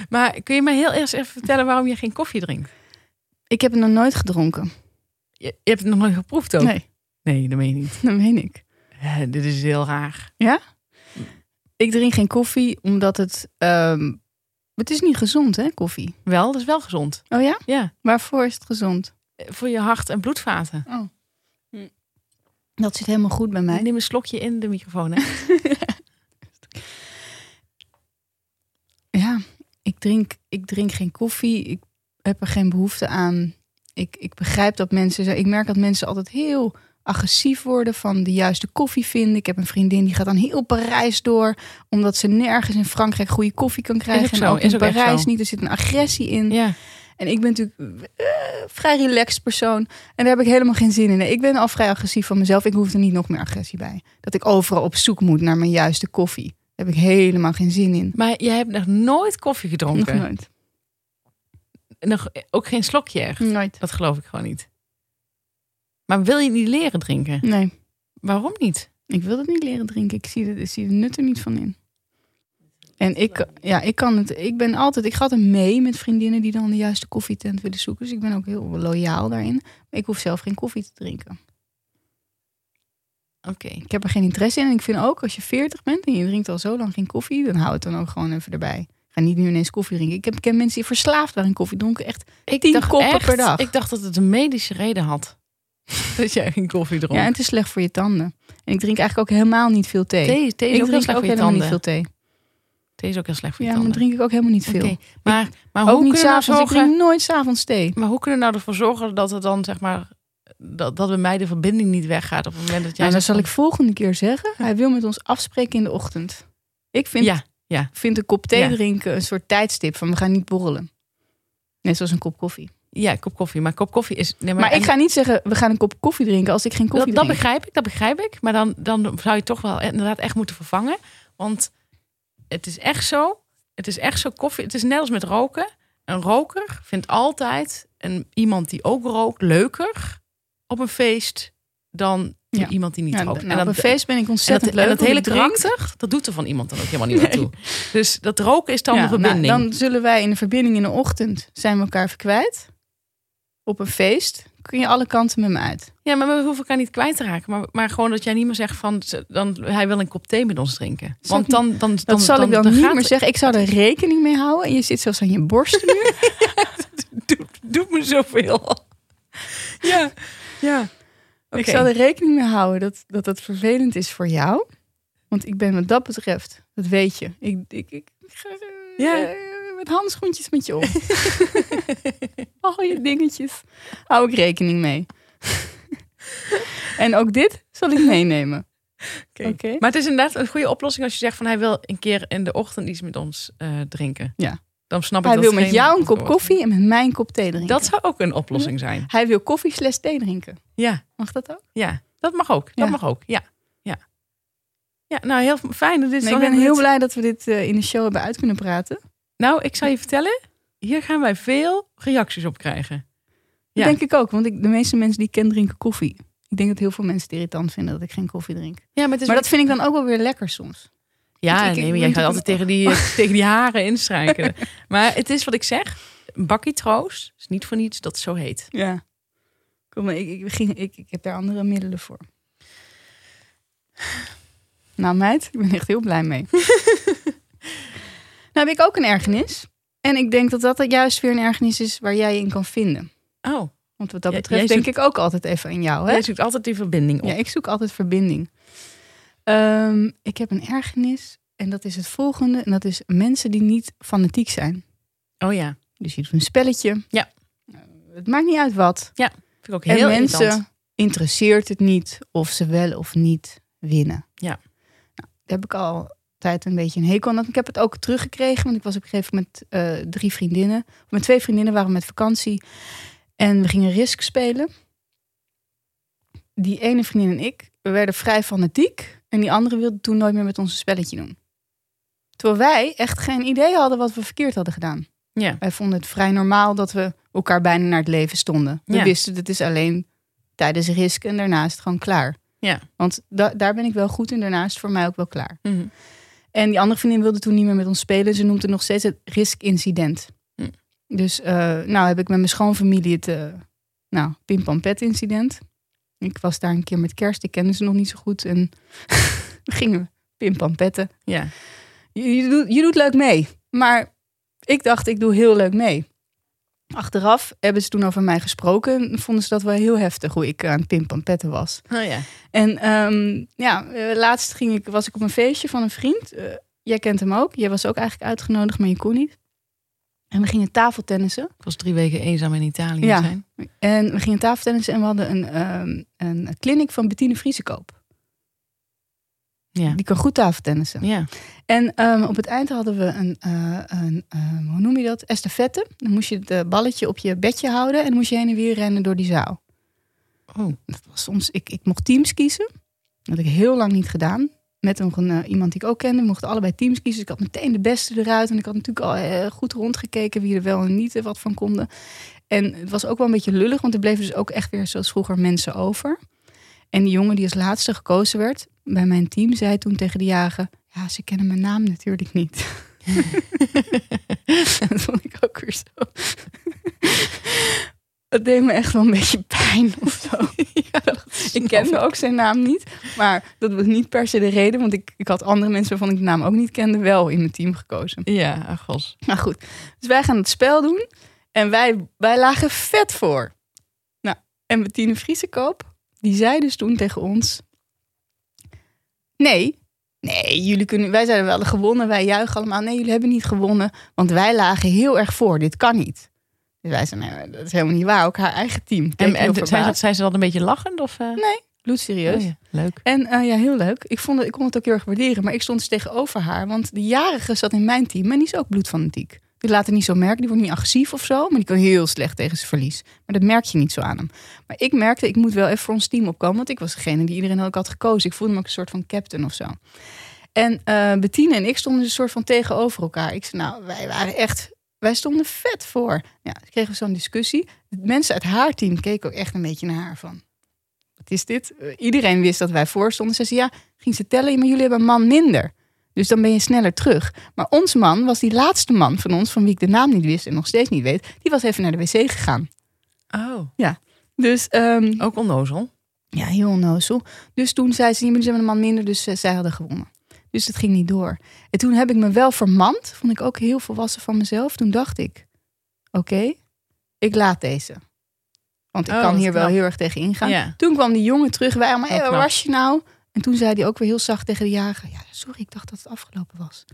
Maar kun je mij heel eerst even vertellen waarom je geen koffie drinkt? Ik heb het nog nooit gedronken. Je, je hebt het nog nooit geproefd ook? Nee, Nee, dat meen je niet. dat meen ik. Dit is heel raar. Ik drink geen koffie omdat het... ehm, het is niet gezond, hè, koffie? Wel, dat is wel gezond. Oh ja? Ja, Waarvoor is het gezond? voor je hart- en bloedvaten. Oh. Dat zit helemaal goed bij mij. Neem een slokje in de microfoon. Hè? Ja, ik drink, ik drink geen koffie. Ik heb er geen behoefte aan. Ik, ik begrijp dat mensen... Ik merk dat mensen altijd heel agressief worden van de juiste koffie vinden. Ik heb een vriendin die gaat dan heel Parijs door... omdat ze nergens in Frankrijk goede koffie kan krijgen. en ook is in ook Parijs niet. Er zit een agressie in. Ja. En ik ben natuurlijk eh, vrij relaxed persoon. En daar heb ik helemaal geen zin in. Nee, Ik ben al vrij agressief van mezelf. Ik hoef er niet nog meer agressie bij. Dat ik overal op zoek moet naar mijn juiste koffie. Daar heb ik helemaal geen zin in. Maar jij hebt nog nooit koffie Nog gedronken? nooit. Nog, ook geen slokje echt? Nooit. Dat geloof ik gewoon niet. Maar wil je niet leren drinken? Nee. Waarom niet? Ik wil het niet leren drinken. Ik zie, de, ik zie de nut er niet van in. En ik, ja, ik kan het. Ik ben altijd. Ik ga altijd mee met vriendinnen die dan de juiste koffietent willen zoeken. Dus ik ben ook heel loyaal daarin. Maar ik hoef zelf geen koffie te drinken. Oké. Ik heb er geen interesse in. En ik vind ook als je 40 bent en je drinkt al zo lang geen koffie, dan hou het dan ook gewoon even erbij. ga niet nu ineens koffie drinken. Ik heb, ken mensen die verslaafd waren in koffie. Dronken echt Ik tien dacht koppen echt- per dag. Ik dacht dat het een medische reden had. dat jij geen koffie dronk. Ja, en het is slecht voor je tanden. En ik drink eigenlijk ook helemaal niet veel thee. thee, thee is ik ook heel slecht ook voor je helemaal niet tanden. veel thee. Thee is ook heel slecht voor je Ja, tanden. drink ik ook helemaal niet veel. Oké, Maar, maar, hoe niet nou. Ik zorgen, drink nooit s'avonds thee. maar hoe kunnen we nou ervoor zorgen dat het dan zeg maar dat, dat bij mij de verbinding niet weggaat op het moment dat jij Ja, dan zegt zal van- ik volgende keer zeggen. Hij wil met ons afspreken in de ochtend. Ik vind, Ja, vind een kop thee Ja. drinken een soort tijdstip van we gaan niet borrelen. Net zoals een kop koffie. ja, een kop koffie. Maar kop koffie is. Nee, Maar, en- ik ga niet zeggen we gaan een kop koffie drinken als ik geen koffie dat, dat drink. begrijp ik, dat begrijp ik. Maar dan, dan zou je toch wel inderdaad echt moeten vervangen. Want het is echt zo. Het is echt zo koffie. Het is net als met roken. Een roker vindt altijd een, iemand die ook rookt leuker op een feest dan Ja. iemand die niet Ja, rookt. nou, en op een feest ben ik en ontzettend dat, en leuk. dat hele karakter, dat doet er van iemand dan ook helemaal niet naartoe. Dus dat roken is dan Ja, de verbinding. nou, dan zullen wij in de verbinding in de ochtend zijn we elkaar even kwijt. Op een feest kun je alle kanten met me uit. Ja, maar we hoeven elkaar niet kwijt te raken. Maar, maar gewoon dat jij niet meer zegt van... Dan, hij wil een kop thee met ons drinken. Want dan, dan, dan, Dat zal ik dan, dan niet gaat- meer zeggen. Ik zou er rekening mee houden. En je zit zelfs aan je borst nu. Doet, doet me zoveel. ja, ja. Ik zou er rekening mee houden dat, dat vervelend is voor jou. Want ik ben wat dat betreft, dat weet je. Ik, ik, ik, ik ga eh, met handschoentjes met je om. Al je dingetjes. Hou ik rekening mee. en ook dit zal ik meenemen. Maar het is inderdaad een goede oplossing als je zegt van... hij wil een keer in de ochtend iets met ons eh, drinken. Ja. Dan snap ik Hij dat wil met jou een kop koffie en met mij een kop thee drinken. Dat zou ook een oplossing zijn. Hij wil koffie slash thee drinken. Ja, Mag dat ook? ja. Dat mag ook. Dat Ja. mag ook. Ja. Ja. Ja, nou heel fijn. Dit is Nee, ik ben heel dit- blij dat we dit eh, in de show hebben uit kunnen praten. Nou, ik zal je vertellen. Hier gaan wij veel reacties op krijgen. Dat Ja. denk ik ook, want ik, de meeste mensen die ik ken drinken koffie. Ik denk dat heel veel mensen het irritant vinden dat ik geen koffie drink. Ja, Maar dat vind ik dan ook wel weer lekker soms. Ja, ik- nee, maar jij gaat altijd tegen die, eh, tegen die haren instrijken. maar het is wat ik zeg. Een bakkie troost is niet voor niets dat het zo heet. Ja. Kom maar, ik, ik, ging, ik, ik heb daar andere middelen voor. Nou meid, ik ben echt heel blij mee. nou heb ik ook een ergernis. En ik denk dat dat juist weer een ergernis is waar jij je in kan vinden. Oh, Want wat dat betreft denk ik ook altijd even aan jou. Hè? jij zoekt altijd die verbinding op. Ja, ik zoek altijd verbinding. Ehm, ik heb een ergernis en dat is het volgende. En dat is mensen die niet fanatiek zijn. Oh ja, Dus je doet een spelletje. Ja. Eh, Het maakt niet uit wat. vind ik ook En heel mensen irritant. interesseert het niet of ze wel of niet winnen. Ja. Nou, daar heb ik altijd een beetje een hekel aan. Ik heb het ook teruggekregen, want ik was op een gegeven moment eh, drie vriendinnen. Met twee vriendinnen waren met vakantie. En we gingen Risk spelen. Die ene vriendin en ik, we werden vrij fanatiek. En die andere wilde toen nooit meer met ons een spelletje doen. Terwijl wij echt geen idee hadden wat we verkeerd hadden gedaan. Ja. Wij vonden het vrij normaal dat we elkaar bijna naar het leven stonden. We Ja. wisten dat het is alleen tijdens risk en daarna is het gewoon klaar. Ja. Want da- daar ben ik wel goed in, daarna is het voor mij ook wel klaar. Mhm. En die andere vriendin wilde toen niet meer met ons spelen. Ze noemt het nog steeds het risk-incident. Hm. Dus, Dus uh, nou heb ik met mijn schoonfamilie het uh, nou, pim-pam-pet-incident. Ik was daar een keer met kerst, ik kende ze nog niet zo goed. En we gingen pim-pam-petten. Ja. Je, je, doet, je doet leuk mee. Maar ik dacht, ik doe heel leuk mee. Achteraf hebben ze toen over mij gesproken. En vonden ze dat wel heel heftig hoe ik aan het pimpanpetten was. Oh ja. En um, ja, uh, laatst ging ik, was ik op een feestje van een vriend. Uh, jij kent hem ook. Jij was ook eigenlijk uitgenodigd, maar je kon niet. En we gingen tafeltennissen. Ik was drie weken eenzaam in Italië. Ja. Zijn. En we gingen tafeltennissen en we hadden een, um, een clinic van Bettine Vriesekoop. Ja. Die kan goed tafeltennissen. Ja. En um, op het eind hadden we een, uh, een uh, hoe noem je dat? Estafette. Dan moest je het uh, balletje op je bedje houden en dan moest je heen en weer rennen door die zaal. Oh. Dat was soms, ik, ik mocht teams kiezen. Dat had ik heel lang niet gedaan. Met nog een, uh, iemand die ik ook kende. We mochten allebei teams kiezen. Dus ik had meteen de beste eruit. En ik had natuurlijk al uh, goed rondgekeken wie er wel en niet wat van konden. En het was ook wel een beetje lullig, want er bleven dus ook echt weer zoals vroeger mensen over. En die jongen die als laatste gekozen werd bij mijn team, zei toen tegen de jager: Ja, ze kennen mijn naam natuurlijk niet. dat vond ik ook weer zo. Dat deed me echt wel een beetje pijn of zo. ik kende ook zijn naam niet. Maar dat was niet per se de reden. Want ik, ik had andere mensen waarvan ik de naam ook niet kende... wel in mijn team gekozen. Ja, ach, gos. Nou goed, dus wij gaan het spel doen. En wij, wij lagen vet voor. Nou, en Bettine Vriesekoop, die zei dus toen tegen ons... Nee, nee, jullie kunnen, wij zijn wel gewonnen. Wij juichen allemaal. Nee, jullie hebben niet gewonnen. Want wij lagen heel erg voor. Dit kan niet. Dus wij zeiden, nee, dat is helemaal niet waar. Ook haar eigen team. keek En, zei, verbaasd. zei ze dat een beetje lachend? Of, eh? Nee, bloedserieus. Oh ja, leuk. En eh, ja, heel leuk. Ik, vond het, ik kon het ook heel erg waarderen. Maar ik stond dus tegenover haar. Want de jarige zat in mijn team. En die is ook bloedfanatiek. Die laat het niet zo merken. Die wordt niet agressief of zo. Maar die kan heel slecht tegen zijn verlies. Maar dat merk je niet zo aan hem. Maar ik merkte, ik moet wel even voor ons team opkomen. Want ik was degene die iedereen ook had gekozen. Ik voelde me ook een soort van captain of zo. En eh Bettine en ik stonden dus een soort van tegenover elkaar. Ik zei, nou, wij waren echt... Wij stonden vet voor. Ja, kregen we zo'n discussie. Mensen uit haar team keken ook echt een beetje naar haar van... Wat is dit? Eh, Iedereen wist dat wij voor stonden. Ze zei, ja, ging ze tellen, maar jullie hebben een man minder. Dus dan ben je sneller terug. Maar ons man was die laatste man van ons, van wie ik de naam niet wist en nog steeds niet weet. Die was even naar de wc gegaan. Oh, Dus ehm, ook onnozel. ja, heel onnozel. Dus toen zei ze, jullie zijn een man minder, dus eh, zij hadden gewonnen. Dus het ging niet door. En toen heb ik me wel vermand. Vond ik ook heel volwassen van mezelf. Toen dacht ik, oké, ik laat deze. Want ik Oh, kan hier wel heel erg tegen ingaan. Ja. Toen kwam die jongen terug. Wij allemaal, hey, waar knap. was je nou? En toen zei hij ook weer heel zacht tegen de jager. Ja, sorry, ik dacht dat het afgelopen was.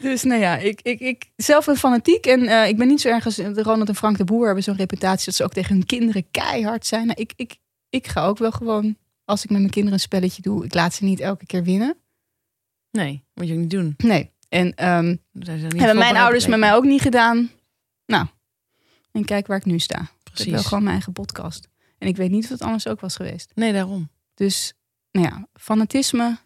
dus nou ja, ik, ik, ik zelf ben fanatiek. En eh, ik ben niet zo erg als de Ronald en Frank de Boer hebben zo'n reputatie dat ze ook tegen hun kinderen keihard zijn. Nou, ik, ik, ik ga ook wel gewoon, als ik met mijn kinderen een spelletje doe, ik laat ze niet elke keer winnen. Nee, moet je ook niet doen. Nee. En ehm, hebben mijn ouders met mij ook niet gedaan. Nou, en kijk waar ik nu sta. Ik heb Precies. wel gewoon mijn eigen podcast. En ik weet niet of het anders ook was geweest. Nee, daarom. Dus, nou ja, fanatisme.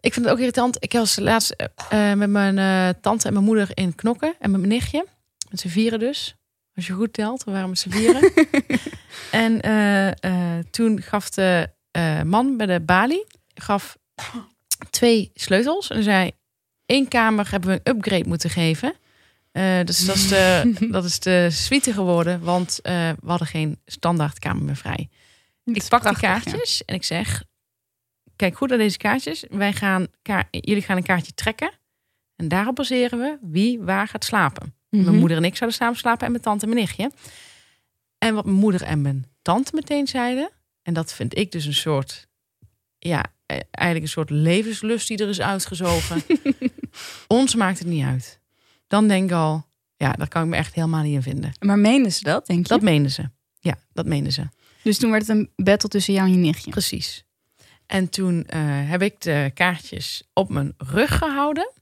Ik vind het ook irritant. Ik was laatst eh, eh, met mijn eh, tante en mijn moeder in Knokken. En met mijn nichtje. Met z'n vieren dus. Als je goed telt, we waren met z'n vieren. en eh, eh, toen gaf de eh, man bij de balie gaf twee sleutels. En zei, één kamer hebben we een upgrade moeten geven. Dus dat is, de, dat is de suite geworden. Want we hadden geen standaard kamer meer vrij. Ik pak die kaartjes en ik zeg: Kijk goed naar deze kaartjes. Wij gaan ka- jullie gaan een kaartje trekken. En daarop baseren we wie waar gaat slapen. Mhm. Mijn moeder en ik zouden samen slapen en mijn tante en mijn nichtje. En wat mijn moeder en mijn tante meteen zeiden. En dat vind ik dus een soort. Ja, eh, eigenlijk een soort levenslust die er is uitgezogen. Ons maakt het niet uit. Dan denk ik al. Ja, daar kan ik me echt helemaal niet in vinden. Maar menen ze dat, denk je? Dat meenden ze. Ja, dat meenden ze. Dus toen werd het een battle tussen jou en je nichtje. Precies. En toen eh, heb ik de kaartjes op mijn rug gehouden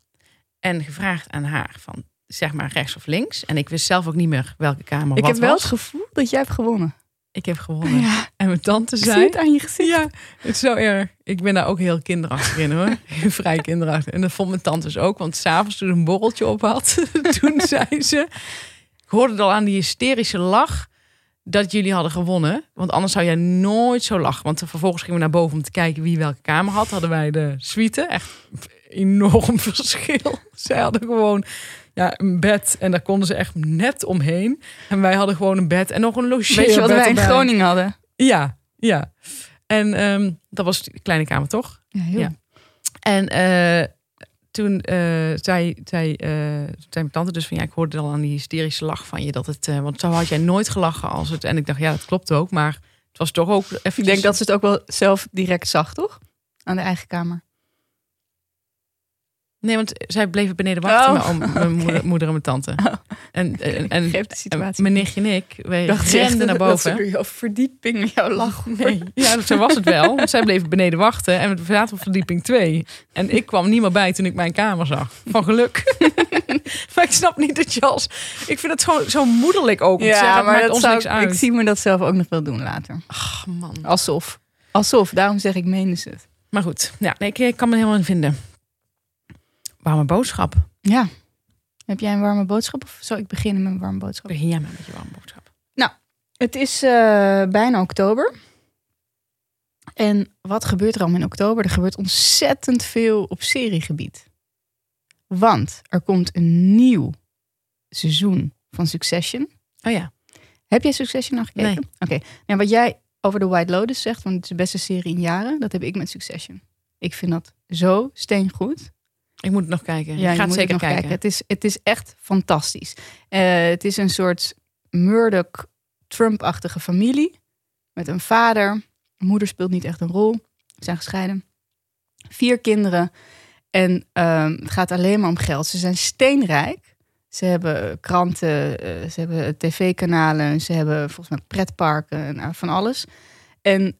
en gevraagd aan haar van zeg maar rechts of links. En ik wist zelf ook niet meer welke kamer Ik wat heb wel was. het gevoel dat jij hebt gewonnen. Ik heb gewonnen. Ja, En mijn tante ik zie zei... het aan je gezicht. Ja, het is zo erg. Ik ben daar ook heel kinderachtig in hoor. Heel vrij kinderachtig. En dat vond mijn tante dus ook. Want s'avonds toen ze een borreltje op had, toen zei ze... Ik hoorde het al aan die hysterische lach dat jullie hadden gewonnen. Want anders zou jij nooit zo lachen. Want vervolgens gingen we naar boven om te kijken wie welke kamer had. Hadden wij de suite. Echt enorm verschil. Zij hadden gewoon ja, een bed en daar konden ze echt net omheen. En wij hadden gewoon een bed en nog een logeerbed Weet je wat wij in erbij. Groningen hadden? Ja, ja. En ehm, dat was de kleine kamer, toch? Ja, heel. Ja. En eh, toen eh, zei, zei, eh, zei mijn tante dus van ja, ik hoorde al aan die hysterische lach van je dat het, want zo had jij nooit gelachen als het. En ik dacht ja, dat klopt ook, maar het was toch ook even. Ik denk dat ze het ook wel zelf direct zag, toch? Aan de eigen kamer. Nee, want zij bleven beneden wachten, Oh, mijn, oom- mijn moeder, moeder en mijn tante. Oh. En, en, en, mijn nichtje en ik, wij echt renden naar dat boven. door jouw verdieping met jouw lach. Nee, ja, zo was het wel. Want zij bleven beneden wachten en we zaten op verdieping 2. En ik kwam niet meer bij toen ik mijn kamer zag. Van geluk. maar ik snap niet dat je als... Ik vind het gewoon zo moederlijk ook. te zeggen, het maakt dat ons zou niks ik, uit. ik zie me dat zelf ook nog wel doen later. Ach, man. Alsof. Alsof, daarom zeg ik menen ze het. Maar goed, ja, nee, ik, ik kan me helemaal in vinden. Warme boodschap. Ja. Heb jij een warme boodschap of zal ik beginnen met een warme boodschap? Begin jij maar met je warme boodschap. Het is eh, bijna oktober. En wat gebeurt er allemaal in oktober? Er gebeurt ontzettend veel op seriegebied. Want er komt een nieuw seizoen van Succession. Oh ja. Heb jij Succession nog gekeken? Nee. Oké. Nou, wat jij over The White Lotus zegt, want het is de beste serie in jaren, dat heb ik met Succession. Ik vind dat zo steengoed. Ik moet het nog kijken. Ja, ik je ga het moet zeker nog kijken. Het is, het is echt fantastisch. Eh, het is een soort Murdoch-Trump-achtige familie. Met een vader. Moeder speelt niet echt een rol. Ze zijn gescheiden. Vier kinderen. En ehm, het gaat alleen maar om geld. Ze zijn steenrijk. Ze hebben kranten, eh, ze hebben tv-kanalen, ze hebben volgens mij pretparken en eh, van alles. En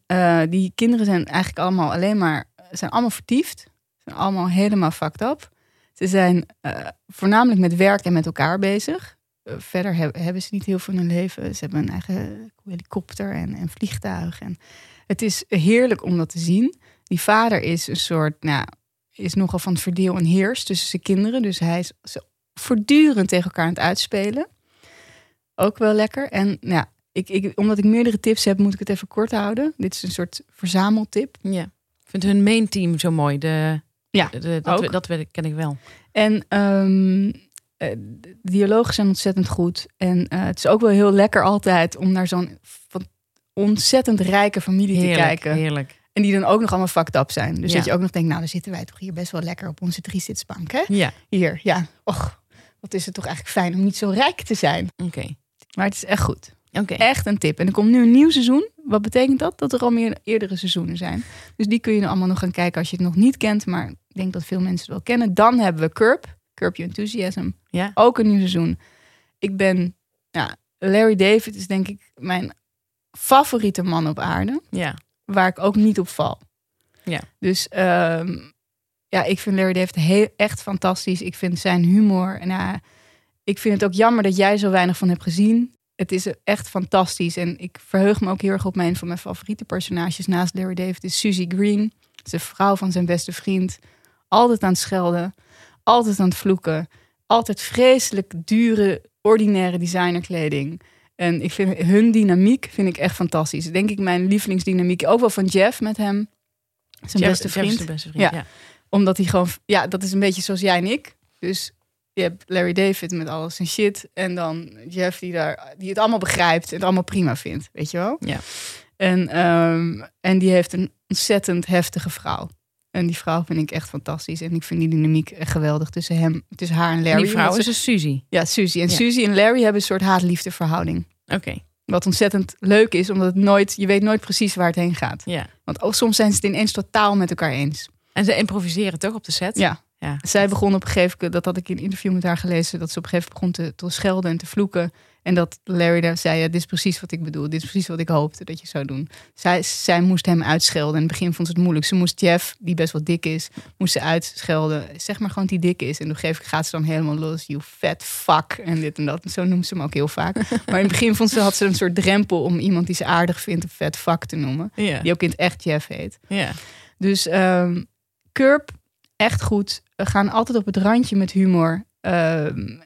die kinderen zijn eigenlijk allemaal alleen maar, zijn allemaal vertiefd. Zijn allemaal helemaal fucked up. Ze zijn eh, voornamelijk met werk en met elkaar bezig. Eh, verder heb- hebben ze niet heel veel in hun leven. Ze hebben een eigen helikopter en, en vliegtuig. En het is heerlijk om dat te zien. Die vader is een soort, nou, is nogal van het verdeel en heers tussen zijn kinderen. Dus hij is voortdurend tegen elkaar aan het uitspelen. Ook wel lekker. En ja, ik, ik, omdat ik meerdere tips heb, moet ik het even kort houden. Dit is een soort verzameltip. Ja. Ik vind hun main team zo mooi. De, Ja, de- dat, we- ken ik wel. En eh, de dialogen zijn ontzettend goed. En eh, het is ook wel heel lekker altijd om naar zo'n ontzettend rijke familie te kijken. heerlijk. En die dan ook nog allemaal fucked up zijn. Dus Ja. dat je ook nog denkt, nou dan zitten wij toch hier best wel lekker op onze driezitsbank. Hè? Ja, Hier, ja. Och, wat is het toch eigenlijk fijn om niet zo rijk te zijn. oké. Maar het is echt goed. Echt een tip. En er komt nu een nieuw seizoen. Wat betekent dat? Dat er al meer eerdere seizoenen zijn. Dus die kun je allemaal nog gaan kijken als je het nog niet kent. Maar ik denk dat veel mensen het wel kennen. Dan hebben we Curb. Curb Your Enthusiasm. Ja. Ook een nieuw seizoen. Ik ben... Ja, Larry David is denk ik mijn favoriete man op aarde. Ja. Waar ik ook niet op val. Ja. Dus ehm, ja, ik vind Larry David heel, echt fantastisch. Ik vind zijn humor... En ik vind het ook jammer dat jij zo weinig van hebt gezien. Het is echt fantastisch. En ik verheug me ook heel erg op mijn van mijn favoriete personages naast Larry David is Susie Green. De vrouw van zijn beste vriend. Altijd aan het schelden. Altijd aan het vloeken. Altijd vreselijk dure, ordinaire designerkleding. En ik vind hun dynamiek vind ik echt fantastisch. Denk ik mijn lievelingsdynamiek. Ook wel van Jeff met hem. Zijn Jeff- beste Jeff is vriend de beste vriend. Ja. Ja. omdat hij gewoon, ja, dat is een beetje zoals jij en ik. Dus je hebt Larry David met alles en shit. En dan Jeff die, daar, die het allemaal begrijpt en het allemaal prima vindt. Weet je wel? Ja. En, ehm, en die heeft een ontzettend heftige vrouw. En die vrouw vind ik echt fantastisch. En ik vind die dynamiek echt geweldig tussen hem, tussen haar en Larry. Die vrouw is ze- dus Suzy. Ja, Suzy. En Ja. Suzy en Larry hebben een soort haat-liefde verhouding. Oké. Wat ontzettend leuk is, omdat het nooit, je weet nooit precies waar het heen gaat. Ja. Want ook soms zijn ze het ineens totaal met elkaar eens. En ze improviseren toch op de set? Ja. Ja. Zij begon op een gegeven moment, dat had ik in een interview met haar gelezen, dat ze op een gegeven moment begon te, te schelden en te vloeken. En dat Larry daar zei, ja, dit is precies wat ik bedoel. Dit is precies wat ik hoopte dat je zou doen. Zij, zij moest hem uitschelden. In het begin vond ze het moeilijk. Ze moest Jeff, die best wel dik is, moest ze uitschelden. Zeg maar gewoon hij dik is. En op een gegeven moment gaat ze dan helemaal los. You fat fuck. En dit en dat. En zo noemt ze hem ook heel vaak. Maar in het begin vond ze, had ze een soort drempel om iemand die ze aardig vindt een fat fuck te noemen. Die ook in het echt Jeff heet. ja. Dus ehm Curb, echt goed. We gaan altijd op het randje met humor. Ehm,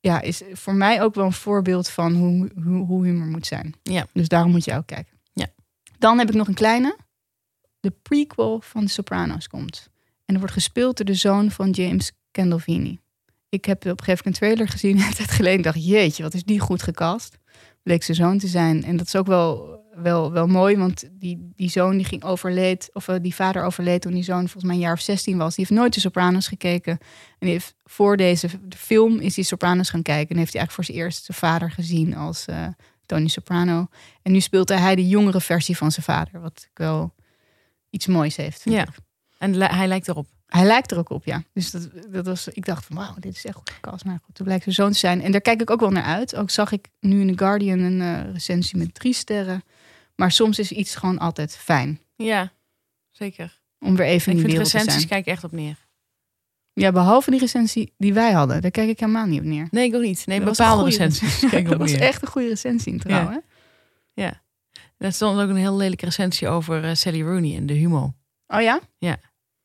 ja, is voor mij ook wel een voorbeeld van hoe, hoe, hoe humor moet zijn. Ja. Dus daarom moet je ook kijken. Ja. Dan heb ik nog een kleine. De prequel van The Sopranos komt. En er wordt gespeeld door de zoon van James Gandolfini. Ik heb op een gegeven moment een trailer gezien een tijd geleden. Ik dacht, jeetje, wat is die goed gecast. Bleek zijn zoon te zijn. En dat is ook wel, wel, wel mooi, want die, die zoon die ging overleed, of eh, die vader overleed toen die zoon volgens mij een jaar of 16 was. Die heeft nooit de Sopranos gekeken. En die heeft voor deze de film is die Sopranos gaan kijken. En heeft hij eigenlijk voor zijn eerst zijn vader gezien als eh, Tony Soprano. En nu speelt hij de jongere versie van zijn vader, wat ik wel iets moois heeft. Ja. ik. En li- hij lijkt erop. Hij lijkt er ook op, ja. Dus dat, dat was, ik dacht van, wauw, dit is echt goed gecast. Maar goed, toen blijkt zijn zoon te zijn. En daar kijk ik ook wel naar uit. Ook zag ik nu in The Guardian een eh, recensie met drie sterren. Maar soms is iets gewoon altijd fijn. Ja, zeker. Om weer even ik in die wereld te recensies zijn. kijk ik echt op neer. Ja, behalve die recensie die wij hadden. Daar kijk ik helemaal niet op neer. Nee, ik ook niet. Nee, Dat bepaalde recensies kijk ik dat was neer. echt een goede recensie trouwens. Er stond ook een heel lelijke recensie over eh, Sally Rooney en de humo. Oh ja? Ze, Ik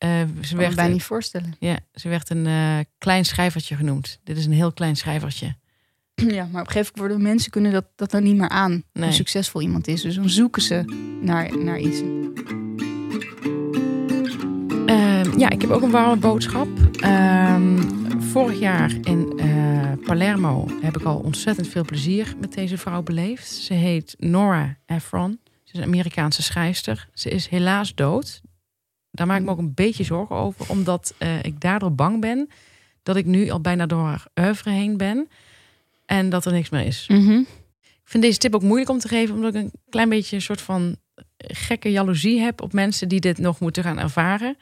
kan me werd, bijna niet voorstellen. ja, ze werd een eh, klein schrijvertje genoemd. Dit is een heel klein schrijvertje. Ja, maar op een gegeven moment mensen kunnen dat, dat dan niet meer aan. Nee. Hoe succesvol iemand is. Dus dan zoeken ze naar, naar iets. Ehm, ja, ik heb ook een warme boodschap. Ehm, vorig jaar in eh, Palermo heb ik al ontzettend veel plezier met deze vrouw beleefd. Ze heet Nora Ephron. Ze is een Amerikaanse schrijfster. Ze is helaas dood. Daar maak ik me ook een beetje zorgen over, omdat eh, ik daardoor bang ben dat ik nu al bijna door haar oeuvre heen ben en dat er niks meer is. Mhm. Ik vind deze tip ook moeilijk om te geven, omdat ik een klein beetje een soort van gekke jaloezie heb op mensen die dit nog moeten gaan ervaren.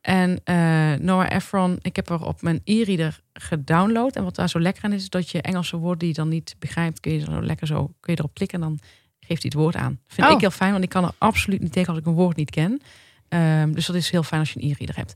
En eh Noah Ephron, ik heb er op mijn e-reader gedownload. En wat daar zo lekker aan is, is dat je Engelse woorden die je dan niet begrijpt, kun je zo lekker zo kun je erop klikken en dan geeft hij het woord aan. Vind Oh. ik heel fijn, want ik kan er absoluut niet tegen als ik een woord niet ken. Ehm, dus dat is heel fijn als je een e-reader hebt.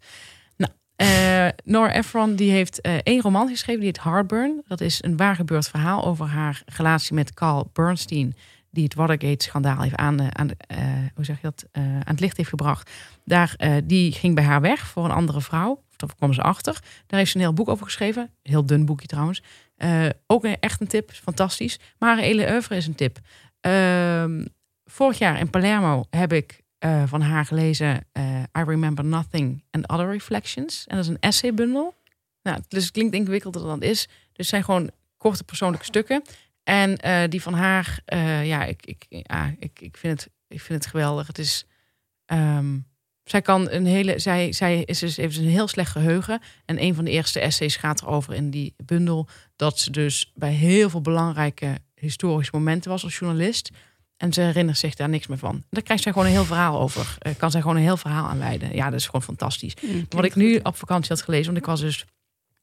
Eh Nora Ephron die heeft eh, één roman geschreven, die heet Heartburn. Dat is een waar gebeurd verhaal over haar relatie met Carl Bernstein, die het Watergate-schandaal heeft aan, aan, eh, hoe zeg je dat, aan het licht heeft gebracht. Daar, die ging bij haar weg voor een andere vrouw. Daar kwam ze achter. Daar heeft ze een heel boek over geschreven. Heel dun boekje trouwens. Ook een, echt een tip, fantastisch. Maar haar hele is een tip. Ehm, vorig jaar in Palermo heb ik eh, van haar gelezen eh, I Remember Nothing and Other Reflections. En dat is een essaybundel. Nou, dus het klinkt ingewikkelder dan het is. Dus het zijn gewoon korte persoonlijke stukken. En eh, die van haar, ja, ik, ik, ja ik, ik, vind het, ik vind het geweldig. Het is, ehm, zij kan een hele, zij, zij is dus heeft een heel slecht geheugen. En een van de eerste essays gaat erover in die bundel dat ze dus bij heel veel belangrijke historische momenten was als journalist. En ze herinnert zich daar niks meer van. Daar krijgt zij gewoon een heel verhaal over. Eh, kan zij gewoon een heel verhaal aan wijden. Ja, dat is gewoon fantastisch. Wat ik nu op vakantie had gelezen, want ik was dus,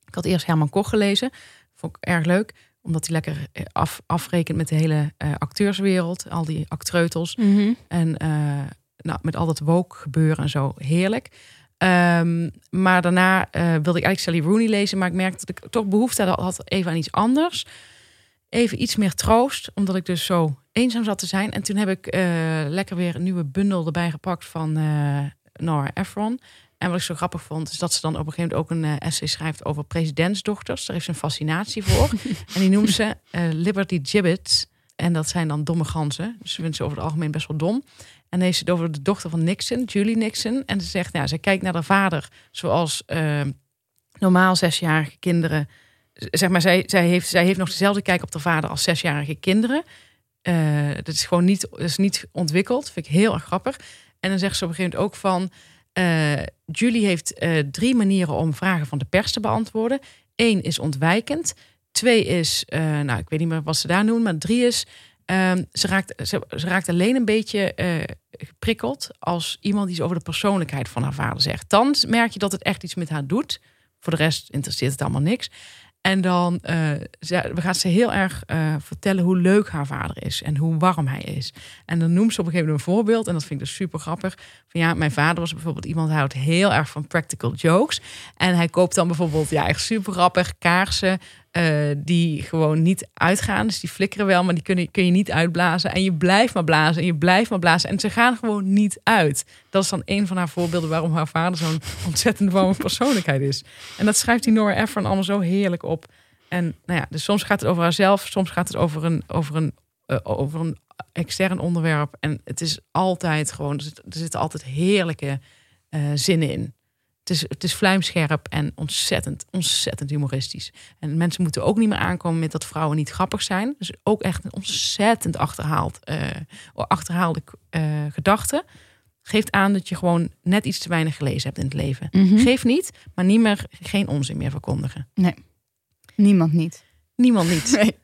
ik had eerst Herman Koch gelezen, vond ik erg leuk, omdat hij lekker eh, af, afrekent met de hele eh, acteurswereld, al die actreutels Mhm. en nou, met al dat woke gebeuren en zo, heerlijk. Ehm, maar daarna wilde ik eigenlijk Sally Rooney lezen, maar ik merkte dat ik toch behoefte had, had even aan iets anders. Even iets meer troost, omdat ik dus zo eenzaam zat te zijn. En toen heb ik eh, lekker weer een nieuwe bundel erbij gepakt van eh Nora Ephron. En wat ik zo grappig vond, is dat ze dan op een gegeven moment ook een eh, essay schrijft over presidentsdochters. Daar heeft ze een fascinatie voor. en die noemt ze Liberty Gibbets. En dat zijn dan domme ganzen. Dus ze vindt ze over het algemeen best wel dom. En heeft ze het over de dochter van Nixon, Julie Nixon. En ze zegt, ja, ze kijkt naar haar vader zoals eh, normaal zesjarige kinderen. Zeg maar, zij, zij, heeft, zij heeft nog dezelfde kijk op haar vader als zesjarige kinderen. Eh, dat is gewoon niet, is niet ontwikkeld. Vind ik heel erg grappig. En dan zegt ze op een gegeven moment ook van... eh, Julie heeft eh, drie manieren om vragen van de pers te beantwoorden. Eén is ontwijkend. Twee is, nou, ik weet niet meer wat ze daar noemen, maar drie is... ehm, ze, raakt, ze, ze raakt alleen een beetje geprikkeld als iemand iets over de persoonlijkheid van haar vader zegt. Dan merk je dat het echt iets met haar doet. Voor de rest interesseert het allemaal niks. En dan eh, ze- gaat ze heel erg eh, vertellen hoe leuk haar vader is en hoe warm hij is. En dan noemt ze op een gegeven moment een voorbeeld. En dat vind ik dus super grappig. Van ja, mijn vader was bijvoorbeeld iemand, hij houdt heel erg van practical jokes. En hij koopt dan bijvoorbeeld, ja, echt super grappig, kaarsen eh, die gewoon niet uitgaan. Dus die flikkeren wel, maar die kun je, kun je niet uitblazen. En je blijft maar blazen en je blijft maar blazen. En ze gaan gewoon niet uit. Dat is dan een van haar voorbeelden waarom haar vader zo'n ontzettend warme persoonlijkheid is. En dat schrijft die Nora Ephron allemaal zo heerlijk op. En nou ja, dus soms gaat het over haarzelf, soms gaat het over een, over een, eh, over een extern onderwerp. En het is altijd gewoon, er, zit- zitten altijd heerlijke eh, zinnen in. Het is, het is vlijmscherp en ontzettend, ontzettend humoristisch. En mensen moeten ook niet meer aankomen met dat vrouwen niet grappig zijn. Dus ook echt een ontzettend achterhaald, eh, achterhaalde eh, gedachte. Geeft aan dat je gewoon net iets te weinig gelezen hebt in het leven. Mhm. Geef niet, maar niet meer, geen onzin meer verkondigen. Niemand niet. Niemand niet. Nee.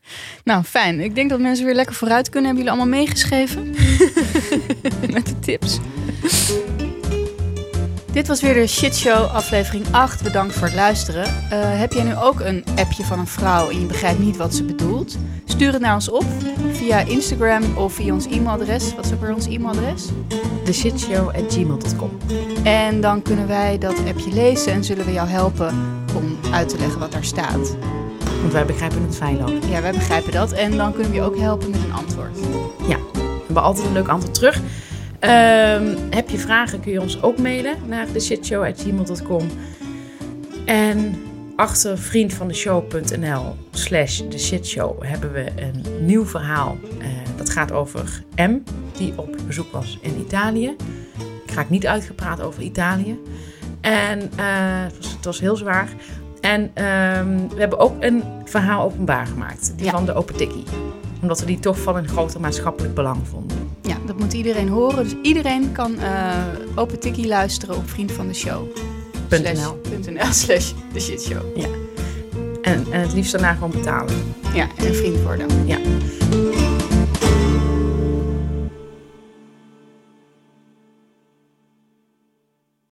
Nou, fijn. Ik denk dat mensen weer lekker vooruit kunnen. Hebben jullie allemaal meegeschreven? Met de tips. Dit was weer de Shit Show, aflevering 8. Bedankt voor het luisteren. Eh, heb jij nu ook een appje van een vrouw en je begrijpt niet wat ze bedoelt? Stuur het naar ons op via Instagram of via ons e-mailadres. Wat is ook weer ons e-mailadres? theshitshow.gmail.com En dan kunnen wij dat appje lezen en zullen we jou helpen om uit te leggen wat daar staat. Want wij begrijpen het feilloos. Ja, wij begrijpen dat. En dan kunnen we je ook helpen met een antwoord. We hebben altijd een leuk antwoord terug. Ehm, heb je vragen kun je ons ook mailen naar theshitshow.gmail.com. En achter vriendvandeshow.nl slash theshitshow hebben we een nieuw verhaal. Eh, dat gaat over M, die op bezoek was in Italië. Ik ga niet uitgepraat over Italië. En eh, het, was, het was heel zwaar. En ehm, we hebben ook een verhaal openbaar gemaakt. Die Ja. van de Open Tikkie. Omdat we die toch van een groter maatschappelijk belang vonden. Ja, dat moet iedereen horen. Dus iedereen kan eh, Open Tikkie luisteren op Vriend van de Show. .nl. Slash, .nl slash de shitshow. En, en het liefst daarna gewoon betalen. Ja, en een vriend worden. Ja.